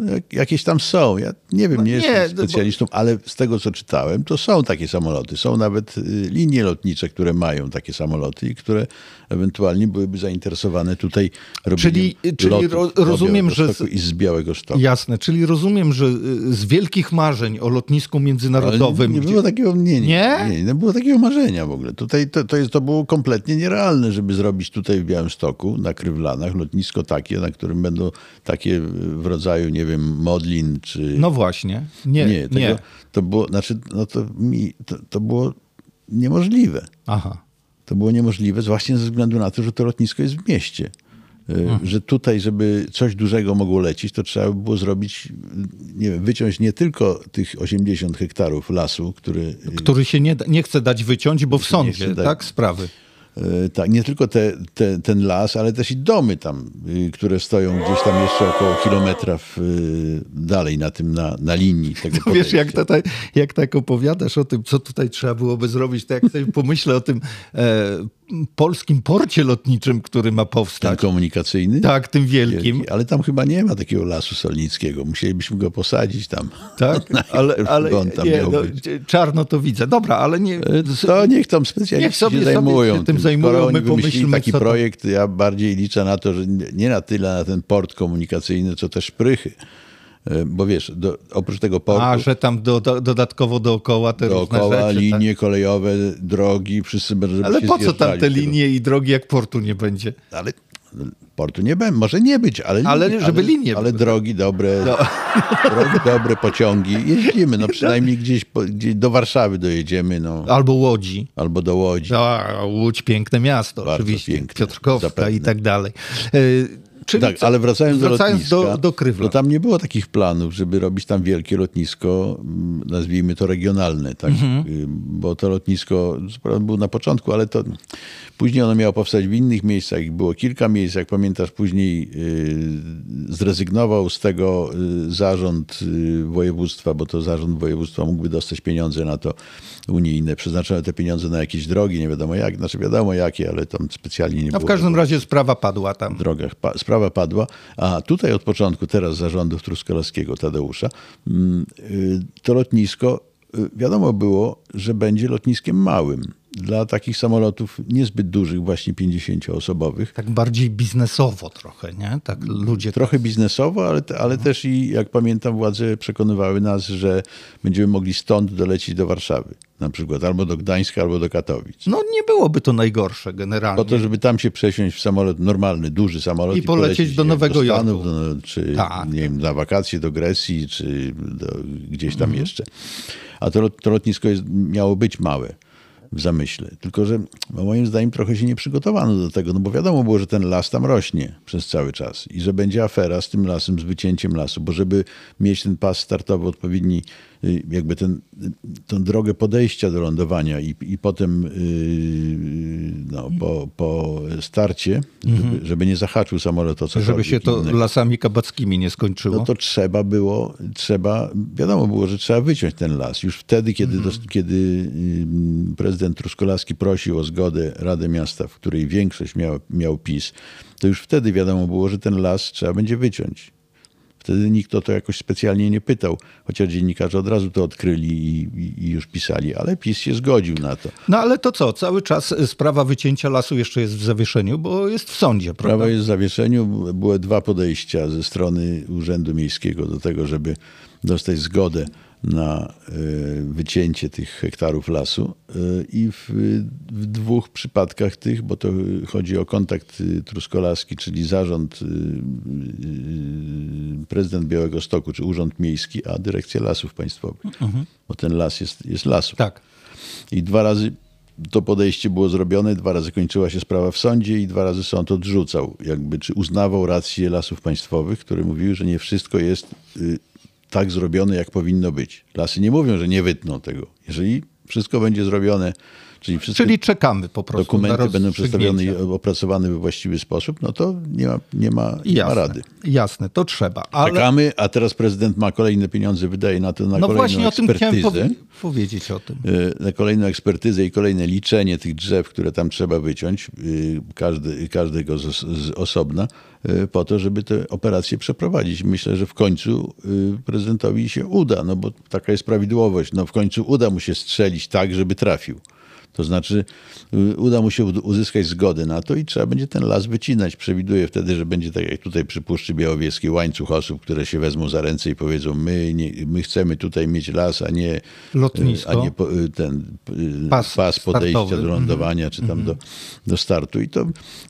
No, Jak, jakieś tam są. Ja nie wiem, No nie, nie, jestem no bo- specjalistą, ale z tego, co czytałem, to są takie samoloty. Są nawet y, linie lotnicze, które mają takie samoloty i które ewentualnie byłyby zainteresowane tutaj robieniem Czyli- czyli ro- rozumiem, że z- I z Białego Stoku. Jasne, czyli rozumiem, że y, z wielkich marzeń o lotnisku Ale międzynarodowym. nie gdzie- było takiego, nie, nie, Nie? nie, nie było takiego marzenia w ogóle. Tutaj to, to, jest, to było kompletnie nierealne, żeby zrobić tutaj w Białymstoku, na Krywlanach, lotnisko takie, na którym będą takie w rodzaju, nie wiem, Modlin czy... No właśnie. Nie, nie, nie. tego, to było, znaczy, no to, mi, to, to było niemożliwe. Aha. To było niemożliwe właśnie ze względu na to, że to lotnisko jest w mieście. Y, Że tutaj, żeby coś dużego mogło lecieć, to trzeba by było zrobić, nie wiem, wyciąć nie tylko tych 80 hektarów lasu, który, Który się nie, da- nie chce dać wyciąć, bo w nie sądzie, chce dać- tak? Sprawy. E, Tak, nie tylko te, te, ten las, ale też i domy tam, y, które stoją gdzieś tam jeszcze około kilometra w, y, dalej na tym, na, na linii tego wiesz, jak, tutaj, jak tak opowiadasz o tym, co tutaj trzeba byłoby zrobić, to jak sobie pomyślę o tym e, polskim porcie lotniczym, który ma Ten powstać. komunikacyjny. Tak, tym wielkim. Wielki, ale tam chyba nie ma takiego lasu solnickiego. Musielibyśmy go posadzić tam. Tak, ale, ale Bo on tam nie, no, czarno to widzę. Dobra, ale nie... E, To niech tam Niech specjaliści sobie- się sobie zajmują. się tym zajmują, Skoro my pomyślmy, taki projekt, ja bardziej liczę na to, że nie- na tyle na ten port komunikacyjny, co też szprychy. E, Bo wiesz, do, oprócz tego portu, A, że tam do, do, dodatkowo dookoła te dookoła rzeczy. tak? linie kolejowe, drogi, wszyscy będą Ale po co tam te linie i drogi, jak portu nie będzie? Ale portu nie będzie, może nie być, ale, Ale linie- żeby linie Ale drogi dobre, drogi dobre, pociągi. Jeździmy, no przynajmniej gdzieś, po, gdzieś do Warszawy dojedziemy, no, Albo Łodzi. albo do Łodzi. A, Łódź, piękne miasto, Bardzo oczywiście. piękne, Piotrkowska zapewne. i tak dalej. E, czyli Tak, co- ale wracając, wracając do lotniska, do, do Krywla. tam nie było takich planów, żeby robić tam wielkie lotnisko, mm, nazwijmy to regionalne, tak? Mhm. Y, bo to lotnisko było na początku, ale to później ono miało powstać w innych miejscach. Było kilka miejsc, jak pamiętasz, później y, zrezygnował z tego y, zarząd województwa, bo to zarząd województwa mógłby dostać pieniądze na to unijne. Przeznaczono te pieniądze na jakieś drogi, nie wiadomo jak, znaczy wiadomo jakie, ale tam specjalnie nie No było. w każdym razie sprawa padła tam. drogach pa, sprawa padła, a tutaj od początku, teraz zarządów Truskolowskiego Tadeusza, mm, y, to lotnisko y, wiadomo było, że będzie lotniskiem małym. Dla takich samolotów niezbyt dużych, właśnie 50-osobowych. Tak bardziej biznesowo trochę, nie? Tak ludzie... Trochę biznesowo, ale, ale też i, jak pamiętam, władze przekonywały nas, że będziemy mogli stąd dolecieć do Warszawy. Na przykład albo do Gdańska, albo do Katowic. No nie byłoby to najgorsze generalnie. Po to, żeby tam się przesiąść w samolot normalny, duży samolot I polecieć do jak Nowego do Stanów, Jorku. do, czy Tak. nie wiem, na wakacje do Grecji, czy do, gdzieś tam Mhm. jeszcze. A to, to lotnisko jest, miało być małe w zamyśle. Tylko, że no, moim zdaniem trochę się nie przygotowano do tego, no bo wiadomo było, że ten las tam rośnie przez cały czas i że będzie afera z tym lasem, z wycięciem lasu, bo żeby mieć ten pas startowy odpowiedni, jakby ten, y, tą drogę podejścia do lądowania i, i potem yy, no, po, po starcie, żeby, żeby nie zahaczył samolot o Mhm. Żeby się to innego. lasami kabackimi nie skończyło. No to trzeba było, trzeba, wiadomo było, że trzeba wyciąć ten las. Już wtedy, kiedy, Mhm. dos- kiedy prezydent Truskolaski prosił o zgodę Radę Miasta, w której większość miał, miał PiS, to już wtedy wiadomo było, że ten las trzeba będzie wyciąć. Wtedy nikt o to jakoś specjalnie nie pytał, chociaż dziennikarze od razu to odkryli i, i, już pisali, ale PiS się zgodził na to. No ale to co? Cały czas y, sprawa wycięcia lasu jeszcze jest w zawieszeniu, bo jest w sądzie, prawda? Prawo jest w zawieszeniu. Były dwa podejścia ze strony Urzędu Miejskiego do tego, żeby dostać zgodę na e, wycięcie tych hektarów lasu e, i w, w dwóch przypadkach tych, bo to chodzi o kontakt y, truskolaski, czyli zarząd, prezydent Białego Stoku, czy Urząd Miejski, a Dyrekcja Lasów Państwowych, bo ten las jest, jest lasu. Tak. I dwa razy to podejście było zrobione, dwa razy kończyła się sprawa w sądzie i dwa razy sąd odrzucał, jakby czy uznawał rację lasów państwowych, które mówiły, że nie wszystko jest y, tak zrobione, jak powinno być. Lasy nie mówią, że nie wytną tego. Jeżeli wszystko będzie zrobione, czyli Czyli czekamy po prostu dokumenty będą przedstawione i opracowane we właściwy sposób, no to nie ma, nie ma, nie ma Jasne, rady. jasne, to trzeba. Ale Czekamy, a teraz prezydent ma kolejne pieniądze, wydaje na to na no kolejną właśnie o tym chciałem ekspertyzę. powie- powiedzieć o tym. y, na kolejną ekspertyzę i kolejne liczenie tych drzew, które tam trzeba wyciąć, y, każdy, każdego z, z osobna, y, po to, żeby te operacje przeprowadzić. Myślę, że w końcu y, prezydentowi się uda, no bo taka jest prawidłowość. No w końcu uda mu się strzelić tak, żeby trafił. To znaczy y, uda mu się uzyskać zgodę na to i trzeba będzie ten las wycinać. Przewiduję wtedy, że będzie tak jak tutaj przy Puszczy Białowieskiej łańcuch osób, które się wezmą za ręce i powiedzą my, nie, my chcemy tutaj mieć las, a nie, Lotnisko. a nie po, y, ten y, Pas pas, podejścia startowy. do lądowania czy tam do, do startu. I, to,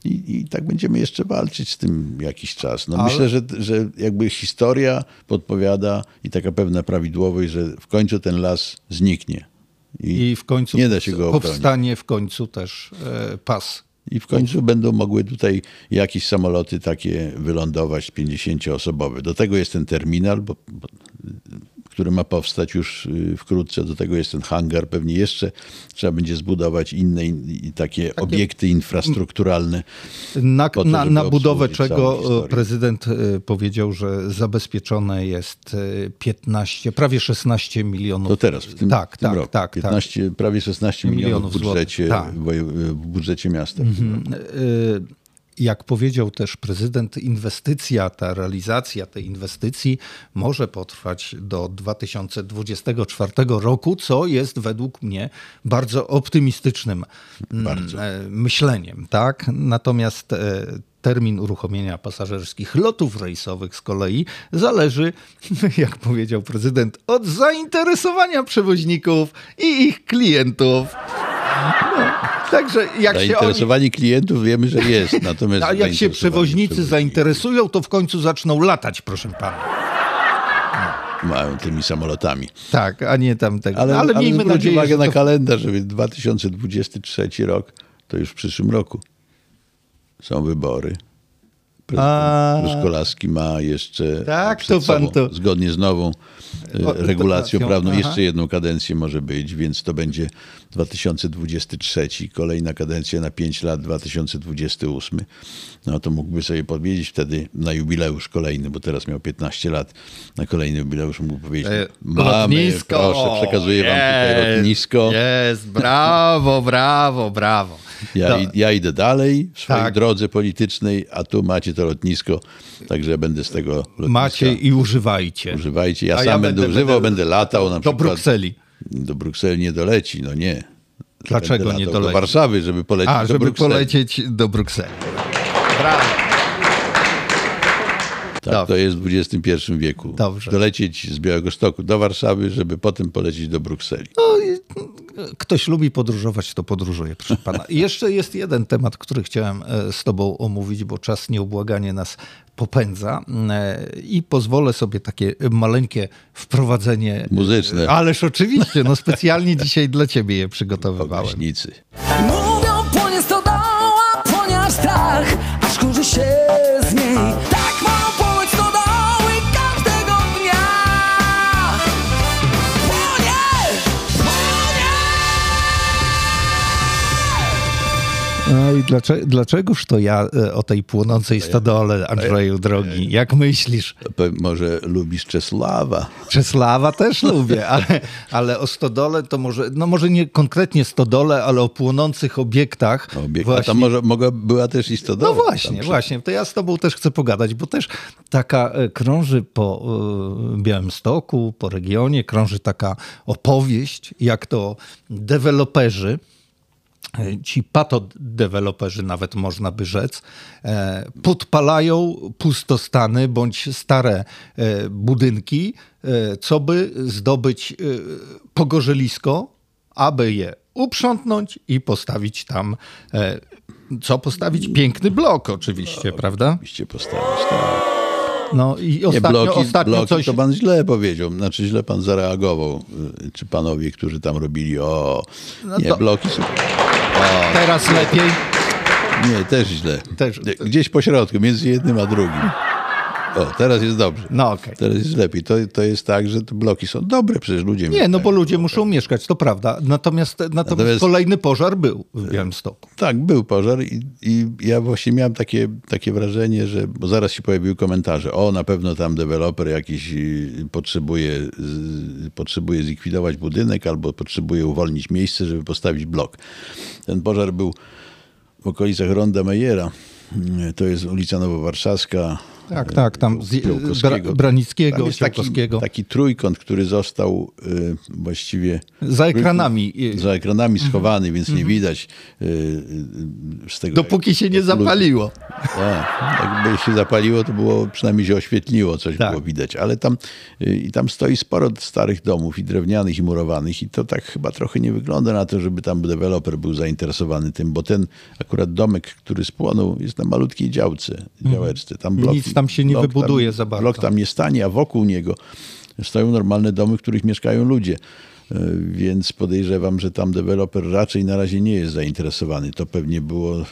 i, I tak będziemy jeszcze walczyć z tym jakiś czas. No Ale- Myślę, że, że jakby historia podpowiada i taka pewna prawidłowość, że w końcu ten las zniknie. I w końcu nie da się go obronić. powstanie w końcu też e, pas. I w końcu będą mogły tutaj jakieś samoloty takie wylądować 50-osobowe. Do tego jest ten terminal, bo, bo, który ma powstać już y, wkrótce. Do tego jest ten hangar. Pewnie jeszcze trzeba będzie zbudować inne in, takie, obiekty infrastrukturalne. Na, to, na, na budowę czego historię. prezydent e, powiedział, że zabezpieczone jest e, 15, prawie 16 milionów. To teraz, w tym, tak, w tym tak, roku. tak, 15, Prawie 16 milionów, Milionów w budżecie, tak. w budżecie miasta. w Jak powiedział też prezydent, inwestycja, ta realizacja tej inwestycji może potrwać do 2024 roku, co jest według mnie bardzo optymistycznym mm, Bardzo. e, myśleniem. Tak? Natomiast e, termin uruchomienia pasażerskich lotów rejsowych z kolei zależy, jak powiedział prezydent, od zainteresowania przewoźników i ich klientów. No, także jak się oni Zainteresowanie klientów wiemy, że jest. Natomiast a jak się zainteresowanie przewoźnicy zainteresują, to w końcu zaczną latać, proszę pana. Mają tymi samolotami. Tak, a nie tam tego. Ale, ale, miejmy zwróć nadzieję, uwagę że na to... kalendarz, żeby 2023 rok, to już w przyszłym roku są wybory. A. Prezydent Truskolaski ma jeszcze Tak, to pan sobą, to- zgodnie z nową e, regulacją prawną aha. jeszcze jedną kadencję może być, więc to będzie 2023, kolejna kadencja na 5 lat 2028. No to mógłby sobie powiedzieć wtedy na jubileusz kolejny, bo teraz miał 15 lat. Na kolejny jubileusz mógł powiedzieć: E, Mamy, proszę, przekazuję wam tutaj lotnisko. Jest, brawo, brawo, brawo. Ja, No, ja idę dalej w swojej Tak. drodze politycznej, a tu macie to lotnisko, także będę z tego lotniska. macie i używajcie. Używajcie. Ja A sam ja będę, będę- używał, będę- będę latał na Do przykład. Brukseli. Do Brukseli nie doleci, no nie. Dlaczego nie doleci? Do Warszawy, żeby polecieć A, do żeby Brukseli. polecieć do Brukseli. Brawo. Tak, Dobrze. to jest w XXI wieku. Dobrze. Dolecieć z Białegostoku do Warszawy, żeby potem polecieć do Brukseli. Ktoś lubi podróżować, to podróżuje, proszę pana. I jeszcze jest jeden temat, który chciałem e, z tobą omówić, bo czas nieubłaganie nas popędza E, i pozwolę sobie takie maleńkie wprowadzenie. Muzyczne. Ależ oczywiście, no specjalnie dzisiaj dla ciebie je przygotowywałem. Gaśnicy. Mówią, płonie stodoła, płonie aż strach, aż kurzy się No i dlaczego, dlaczegoż to ja e, o tej płonącej stodole, Andrzeju drogi? Jak myślisz? Może lubisz Czesława? Czesława też lubię, ale, ale o stodole to może, no może nie konkretnie stodole, ale o płonących obiektach. Obiekt. A właśnie- tam może mogła, była też i stodoła. No właśnie, przy- właśnie. To ja z tobą też chcę pogadać, bo też taka e, krąży po e, Białymstoku, po regionie, krąży taka opowieść, jak to deweloperzy, ci patodeweloperzy nawet można by rzec, e, podpalają pustostany bądź stare e, budynki, e, co by zdobyć pogorzelisko, aby je uprzątnąć i postawić tam, co postawić? Piękny blok oczywiście, prawda? Oczywiście postawić, tak. No i Nie, ostatnio, bloki, ostatnio bloki coś... to pan źle powiedział. Znaczy źle pan zareagował. y, Czy panowie, którzy tam robili, o... nie, No to- bloki Teraz lepiej. Nie, też źle. Też- Gdzieś po środku, między jednym a drugim. O, teraz jest dobrze. No okej. Teraz jest lepiej. To, to jest tak, że te bloki są dobre, przecież ludzie Nie, no bo ludzie muszą mieszkać, to prawda. Natomiast, natomiast, Natomiast- kolejny pożar był w Białymstoku. Tak, był pożar i, i ja właśnie miałem takie, takie wrażenie, że, bo zaraz się pojawiły komentarze, o na pewno tam deweloper jakiś y, potrzebuje, potrzebuje zlikwidować budynek albo potrzebuje uwolnić miejsce, żeby postawić blok. Ten pożar był w okolicach Ronda Mejera, Y, to jest ulica Nowowarszawska. Tak, tak, tam z. Bra, Branickiego, Tam jest taki, taki trójkąt, który został y, właściwie Za ekranami. za ekranami schowany, więc nie widać y, y, z tego. Dopóki się nie jak zapaliło. Tak, jakby się zapaliło, to było przynajmniej się oświetliło, coś Tak. było widać. Ale tam, y, i tam stoi sporo starych domów i drewnianych, i murowanych, i to tak chyba trochę nie wygląda na to, żeby tam deweloper był zainteresowany tym, bo ten akurat domek, który spłonął, jest na malutkiej działce, działeczce. Tam Mhm. Nic tam się nie blok wybuduje za bardzo. Blok tam nie stanie, a wokół niego stoją normalne domy, w których mieszkają ludzie. Y, Więc podejrzewam, że tam deweloper raczej na razie nie jest zainteresowany. To pewnie było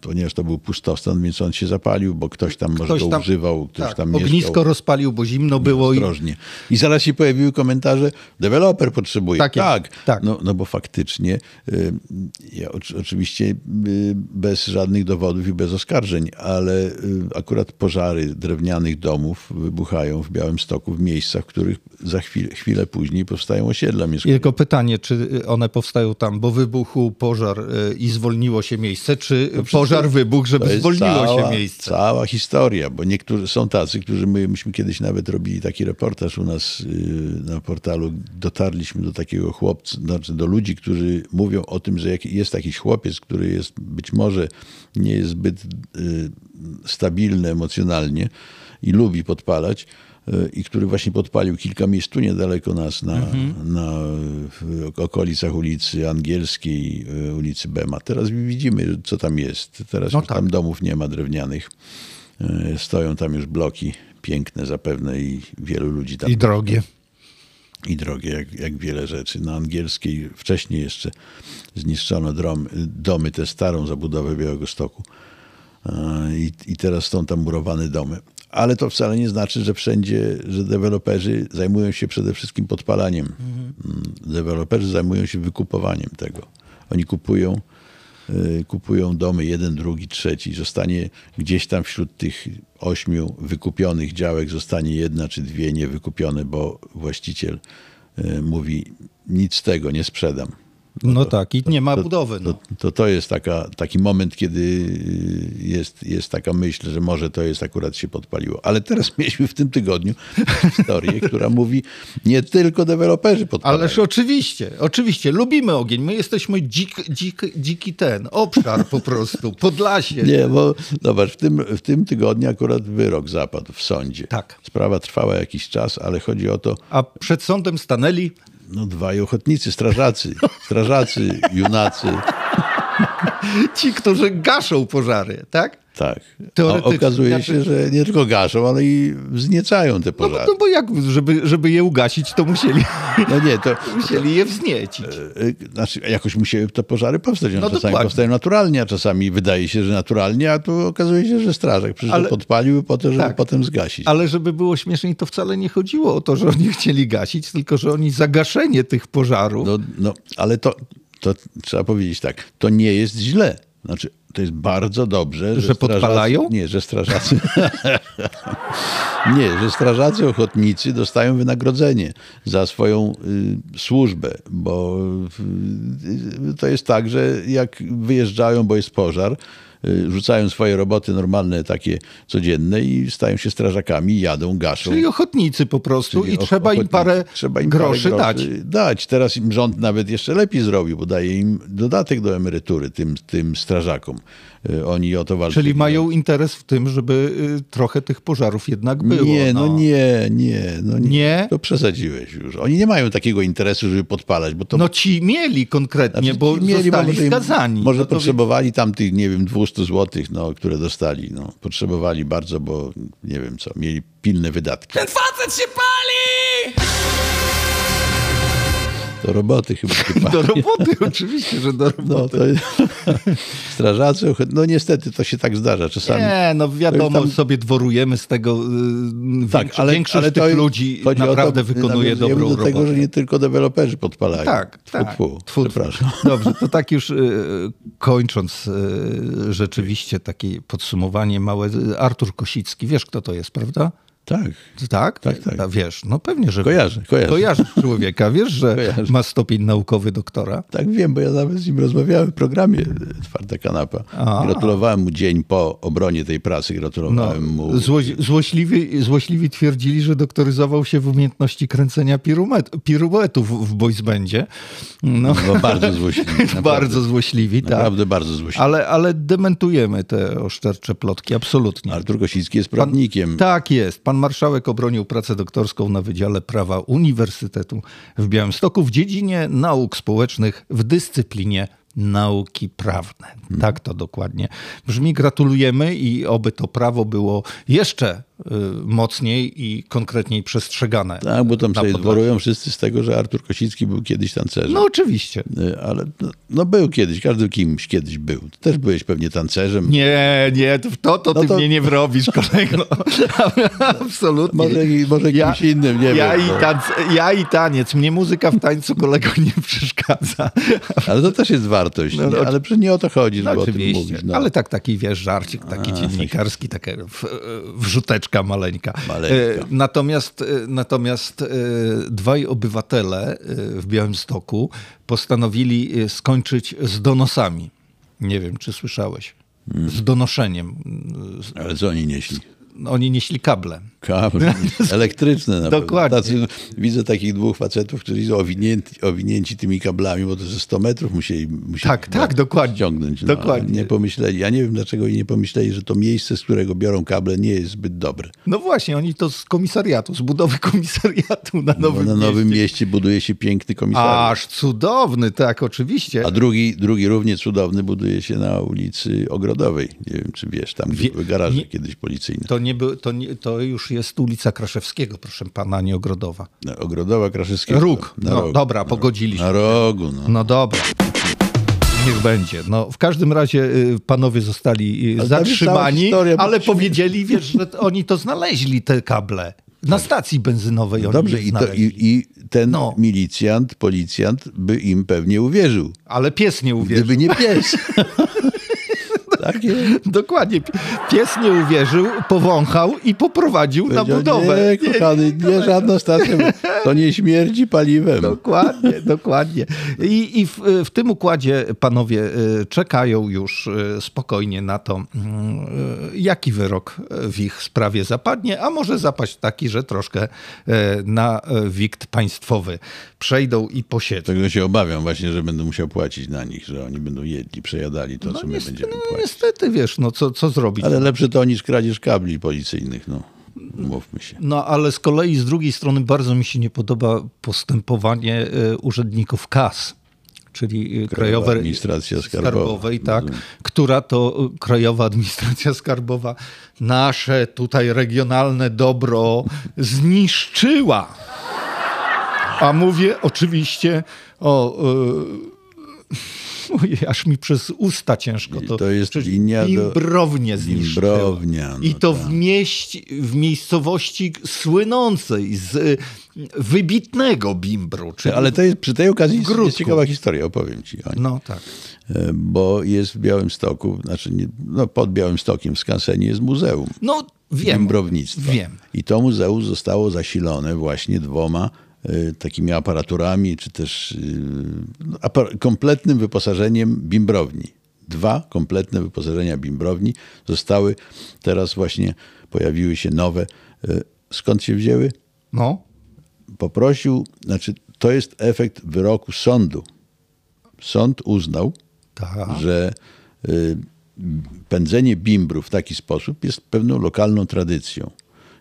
ponieważ to był pustostan, więc on się zapalił, bo ktoś tam może Ktoś go tam- używał, ktoś Tak, tam ognisko mieszkał. rozpalił, bo zimno było i Ostrożnie. I zaraz się pojawiły komentarze, deweloper potrzebuje. Tak tak, tak. No, no bo faktycznie, y, ja oczy- oczywiście y, bez żadnych dowodów i bez oskarżeń, ale y, akurat pożary drewnianych domów wybuchają w Białymstoku w miejscach, w których za chwilę, chwilę później powstają osiedla I mieszkaniowe. tylko pytanie, czy one powstają tam, bo wybuchł pożar i zwolniło się miejsce, czy pożar wybuchł, To żeby zwolniło cała, się miejsce? Cała historia, bo niektórzy są tacy, którzy my, myśmy kiedyś nawet robili taki reportaż u nas yy, na portalu. Dotarliśmy do takiego chłopca, znaczy do ludzi, którzy mówią o tym, że jest jakiś chłopiec, który jest być może nie jest zbyt yy, stabilny emocjonalnie i lubi podpalać. I który właśnie podpalił kilka miejsc tu niedaleko nas, na, na w okolicach ulicy Angielskiej, yy, ulicy Bema. Teraz widzimy, co tam jest. Teraz No tak. tam domów nie ma drewnianych. E, Stoją tam już bloki piękne zapewne i wielu ludzi tam I drogie. i drogie, jak, jak wiele rzeczy. Na angielskiej wcześniej jeszcze zniszczono drom, domy, tę starą zabudowę Białego Stoku. E, I, I teraz są tam murowane domy. Ale to wcale nie znaczy, że wszędzie, że deweloperzy zajmują się przede wszystkim podpalaniem. Mm, Deweloperzy zajmują się wykupowaniem tego. Oni kupują, y, kupują domy, jeden, drugi, trzeci. Zostanie gdzieś tam wśród tych ośmiu wykupionych działek zostanie jedna czy dwie niewykupione, bo właściciel y, mówi nic z tego nie sprzedam. No tak, i nie ma budowy. No. To, to, to jest taka, taki moment, kiedy jest, jest taka myśl, że może to jest akurat się podpaliło. Ale teraz mieliśmy w tym tygodniu historię, która mówi, nie tylko deweloperzy podpalają. Ależ oczywiście, oczywiście, lubimy ogień. My jesteśmy dzik, dzik, dziki ten, obszar po prostu, Podlasie. Nie, bo zobacz, w tym, w tym tygodniu akurat wyrok zapadł w sądzie. Tak. Sprawa trwała jakiś czas, ale chodzi o to, A przed sądem stanęli no dwaj ochotnicy, strażacy, strażacy, junacy, ci, którzy gaszą pożary, tak? Tak. Teoretycznie, okazuje znaczy- się, że nie tylko gaszą, ale i wzniecają te No, bo- pożary. no bo jak, żeby, żeby je ugasić, to musieli, No nie, to, musieli je wzniecić. Y, Znaczy, jakoś musiały te pożary powstać. One No czasami dokładnie. powstają naturalnie, a czasami wydaje się, że naturalnie, a tu okazuje się, że strażak przyszedł, Ale- podpalił po to, żeby Tak. potem zgasić. Ale żeby było śmieszniej, to wcale nie chodziło o to, że oni chcieli gasić, tylko że oni za gaszenie tych pożarów. No, no, ale to, to trzeba powiedzieć tak, to nie jest źle. Znaczy, to jest bardzo dobrze, że, Że podpalają? Nie, że strażacy... nie, że strażacy ochotnicy dostają wynagrodzenie za swoją y, służbę, bo y, to jest tak, że jak wyjeżdżają, bo jest pożar, y, rzucają swoje roboty normalne, takie codzienne i stają się strażakami, jadą, gaszą. Czyli ochotnicy po prostu Czyli i trzeba im parę Trzeba im groszy parę dać. dać. Teraz im rząd nawet jeszcze lepiej zrobił, bo daje im dodatek do emerytury, tym, tym strażakom. Y, Oni o to walczą. Czyli mają interes w tym, żeby y, trochę tych pożarów jednak było. Nie, no nie, nie, no nie. Nie? To przesadziłeś już. Oni nie mają takiego interesu, żeby podpalać, bo to No ci mieli konkretnie, Znaczy, bo mieli, zostali może skazani. Może no to potrzebowali tam tych, nie wiem, 200 złotych, no, które dostali. No, potrzebowali bardzo, bo nie wiem co, mieli pilne wydatki. Ten facet się pali! Do roboty chyba. chyba. Do roboty, oczywiście, że do No, roboty. to, strażacy, no niestety to się tak zdarza czasami. Nie, no wiadomo, tam- sobie dworujemy z tego. y, Tak, większo- ale, większość ale tych ludzi naprawdę to, wykonuje dobrą do robotę. tego, że nie tylko deweloperzy podpalają. Tak, tak. tfu. Tfu. Przepraszam. Dobrze, to tak już y, kończąc y, rzeczywiście takie podsumowanie małe. Artur Kosicki, wiesz kto to jest, prawda? Tak. Tak? Tak, tak. A wiesz, no pewnie, że Kojarzę, kojarzę. Kojarzysz człowieka, wiesz, że Kojarzę. ma stopień naukowy doktora. Tak wiem, bo ja nawet z nim rozmawiałem w programie Twarda Kanapa. A. Gratulowałem mu dzień po obronie tej prasy, No, gratulowałem mu. zło, złośliwi, złośliwi twierdzili, że doktoryzował się w umiejętności kręcenia pirumet, piruetów w boys bandzie. No, No, bardzo naprawdę. bardzo złośliwi, tak. Naprawdę bardzo złośliwy. Ale, ale dementujemy te oszczercze plotki, absolutnie. Artur Kosicki jest prawnikiem. Tak jest. Pan marszałek obronił pracę doktorską na Wydziale Prawa Uniwersytetu w Białymstoku w dziedzinie nauk społecznych w dyscyplinie nauki prawne. Tak to dokładnie brzmi. Gratulujemy i oby to prawo było jeszcze mocniej i konkretniej przestrzegane. Tak, bo tam sobie dworują wszyscy z tego, że Artur Kosicki był kiedyś tancerzem. No oczywiście. Y, Ale no, no był kiedyś, każdy kimś kiedyś był. Ty też byłeś pewnie tancerzem. Nie, nie, to, to, to No ty to- mnie nie wrobisz, kolego. Absolutnie. Może, może Ja- kimś innym, nie ja, wiem. i no. tanc, ja i taniec. Mnie muzyka w tańcu kolego nie przeszkadza. Ale to też jest wartość. No, nie? no, Ale przecież nie o to chodzi, żeby o tym mówić. No. ale tak taki wiesz, żarcik taki dziennikarski, taka w, wrzuteczka maleńka. Maleńka. E, Natomiast, e, natomiast e, dwaj obywatele w Białymstoku postanowili skończyć z donosami. Nie wiem, czy słyszałeś. Z donoszeniem. Ale co oni nieśli? Oni nieśli kable. Kable elektryczne na Dokładnie. Tacy, widzę takich dwóch facetów, którzy są owinięci, owinięci tymi kablami, bo to ze 100 metrów musieli, musieli Tak, chyba tak, dokładnie. ściągnąć. No, Dokładnie. Nie pomyśleli. Ja nie wiem, dlaczego oni nie pomyśleli, że to miejsce, z którego biorą kable, nie jest zbyt dobre. No właśnie, oni to z komisariatu, z budowy komisariatu na Bo Nowym na Nowym Mieście. Mieście buduje się piękny komisariat. Aż cudowny, tak, oczywiście. A drugi, drugi równie cudowny buduje się na ulicy Ogrodowej. Nie wiem, czy wiesz, tam Wie- były garaże nie- kiedyś policyjne. To, nie był, to, nie, to już jest ulica Kraszewskiego, proszę pana, nie Ogrodowa. Ogrodowa Kraszewskiego. Róg. No, rogu. dobra, pogodziliśmy. Na rogu, no. No dobra. Niech będzie. No, w każdym razie y, panowie zostali y, Ale zatrzymani, historia, ale powiedzieli, wiesz, że oni to znaleźli, te kable. Na stacji benzynowej oni Dobrze, i, to, i, i ten No. milicjant, policjant by im pewnie uwierzył. Ale pies nie uwierzył. Gdyby nie pies. Takie. Dokładnie. Pies nie uwierzył, powąchał i poprowadził na budowę. Nie, kochany, nie, żadna stacja. To nie śmierdzi paliwem. Dokładnie, dokładnie. I, i w, w tym układzie panowie y, czekają już y, spokojnie na to, mm, y, jaki wyrok w ich sprawie zapadnie, a może zapaść taki, że troszkę na wikt państwowy przejdą i posiedzą. Tego się obawiam właśnie, że będę musiał płacić na nich, że oni będą jedli, przejadali to, co my niestety, będziemy no, płacić. Niestety, wiesz, no co, co zrobić? Ale lepsze to niż kradzież kabli policyjnych, no. Mówmy się. No ale z kolei z drugiej strony bardzo mi się nie podoba postępowanie y, urzędników KAS, czyli y, Krajowej Administracja Skarbowa. Skarbowej, tak, która to y, Krajowa Administracja Skarbowa nasze tutaj regionalne dobro zniszczyła. A mówię oczywiście o... Ojej, aż mi przez usta ciężko to. to jest linia do- Bimbrownię zniszczyła. Bimbrownia, no I to tak. w, mieści, w miejscowości słynącej z y, wybitnego bimbru. Ale to jest, przy tej okazji jest, ciekawa historia, opowiem ci o niej. No tak. E, Bo jest w Białymstoku, znaczy nie, no pod Białymstokiem w Skansenie jest muzeum No wiem. bimbrownictwa. Wiem. I to muzeum zostało zasilone właśnie dwoma takimi aparaturami, czy też e, no, apar- kompletnym wyposażeniem bimbrowni. Dwa kompletne wyposażenia bimbrowni zostały, teraz właśnie pojawiły się nowe. E, Skąd się wzięły? No. Poprosił, znaczy to jest efekt wyroku sądu. Sąd uznał, Tak. że y, pędzenie bimbru w taki sposób jest pewną lokalną tradycją.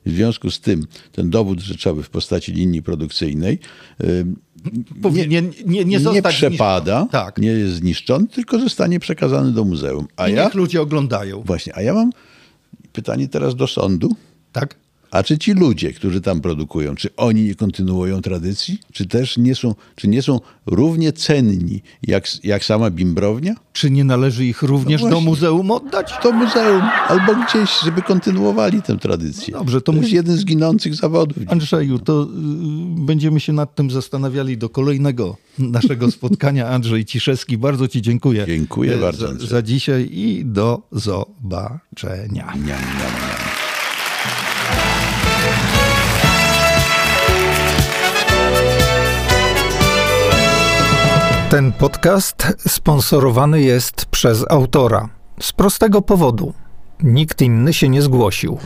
W związku z tym ten dowód rzeczowy w postaci linii produkcyjnej y, Powinien nie, nie, nie zostać przepada. Tak. nie jest zniszczony, tylko zostanie przekazany do muzeum. A I ja niech ludzie oglądają. właśnie, a ja mam pytanie teraz do sądu. Tak? A czy ci ludzie, którzy tam produkują, czy oni nie kontynuują tradycji? Czy też nie są, czy nie są równie cenni jak, jak sama bimbrownia? Czy nie należy ich również No do muzeum oddać? To muzeum, albo gdzieś, żeby kontynuowali tę tradycję. Dobrze, to to musi- jest jeden z ginących zawodów. Andrzeju, to y, będziemy się nad tym zastanawiali do kolejnego naszego spotkania. Andrzej Ciszewski, bardzo Ci dziękuję. Dziękuję y, bardzo, Za, Andrzej. za dzisiaj i do zobaczenia. Niam, niam, niam. Ten podcast sponsorowany jest przez autora. Z prostego powodu. Nikt inny się nie zgłosił.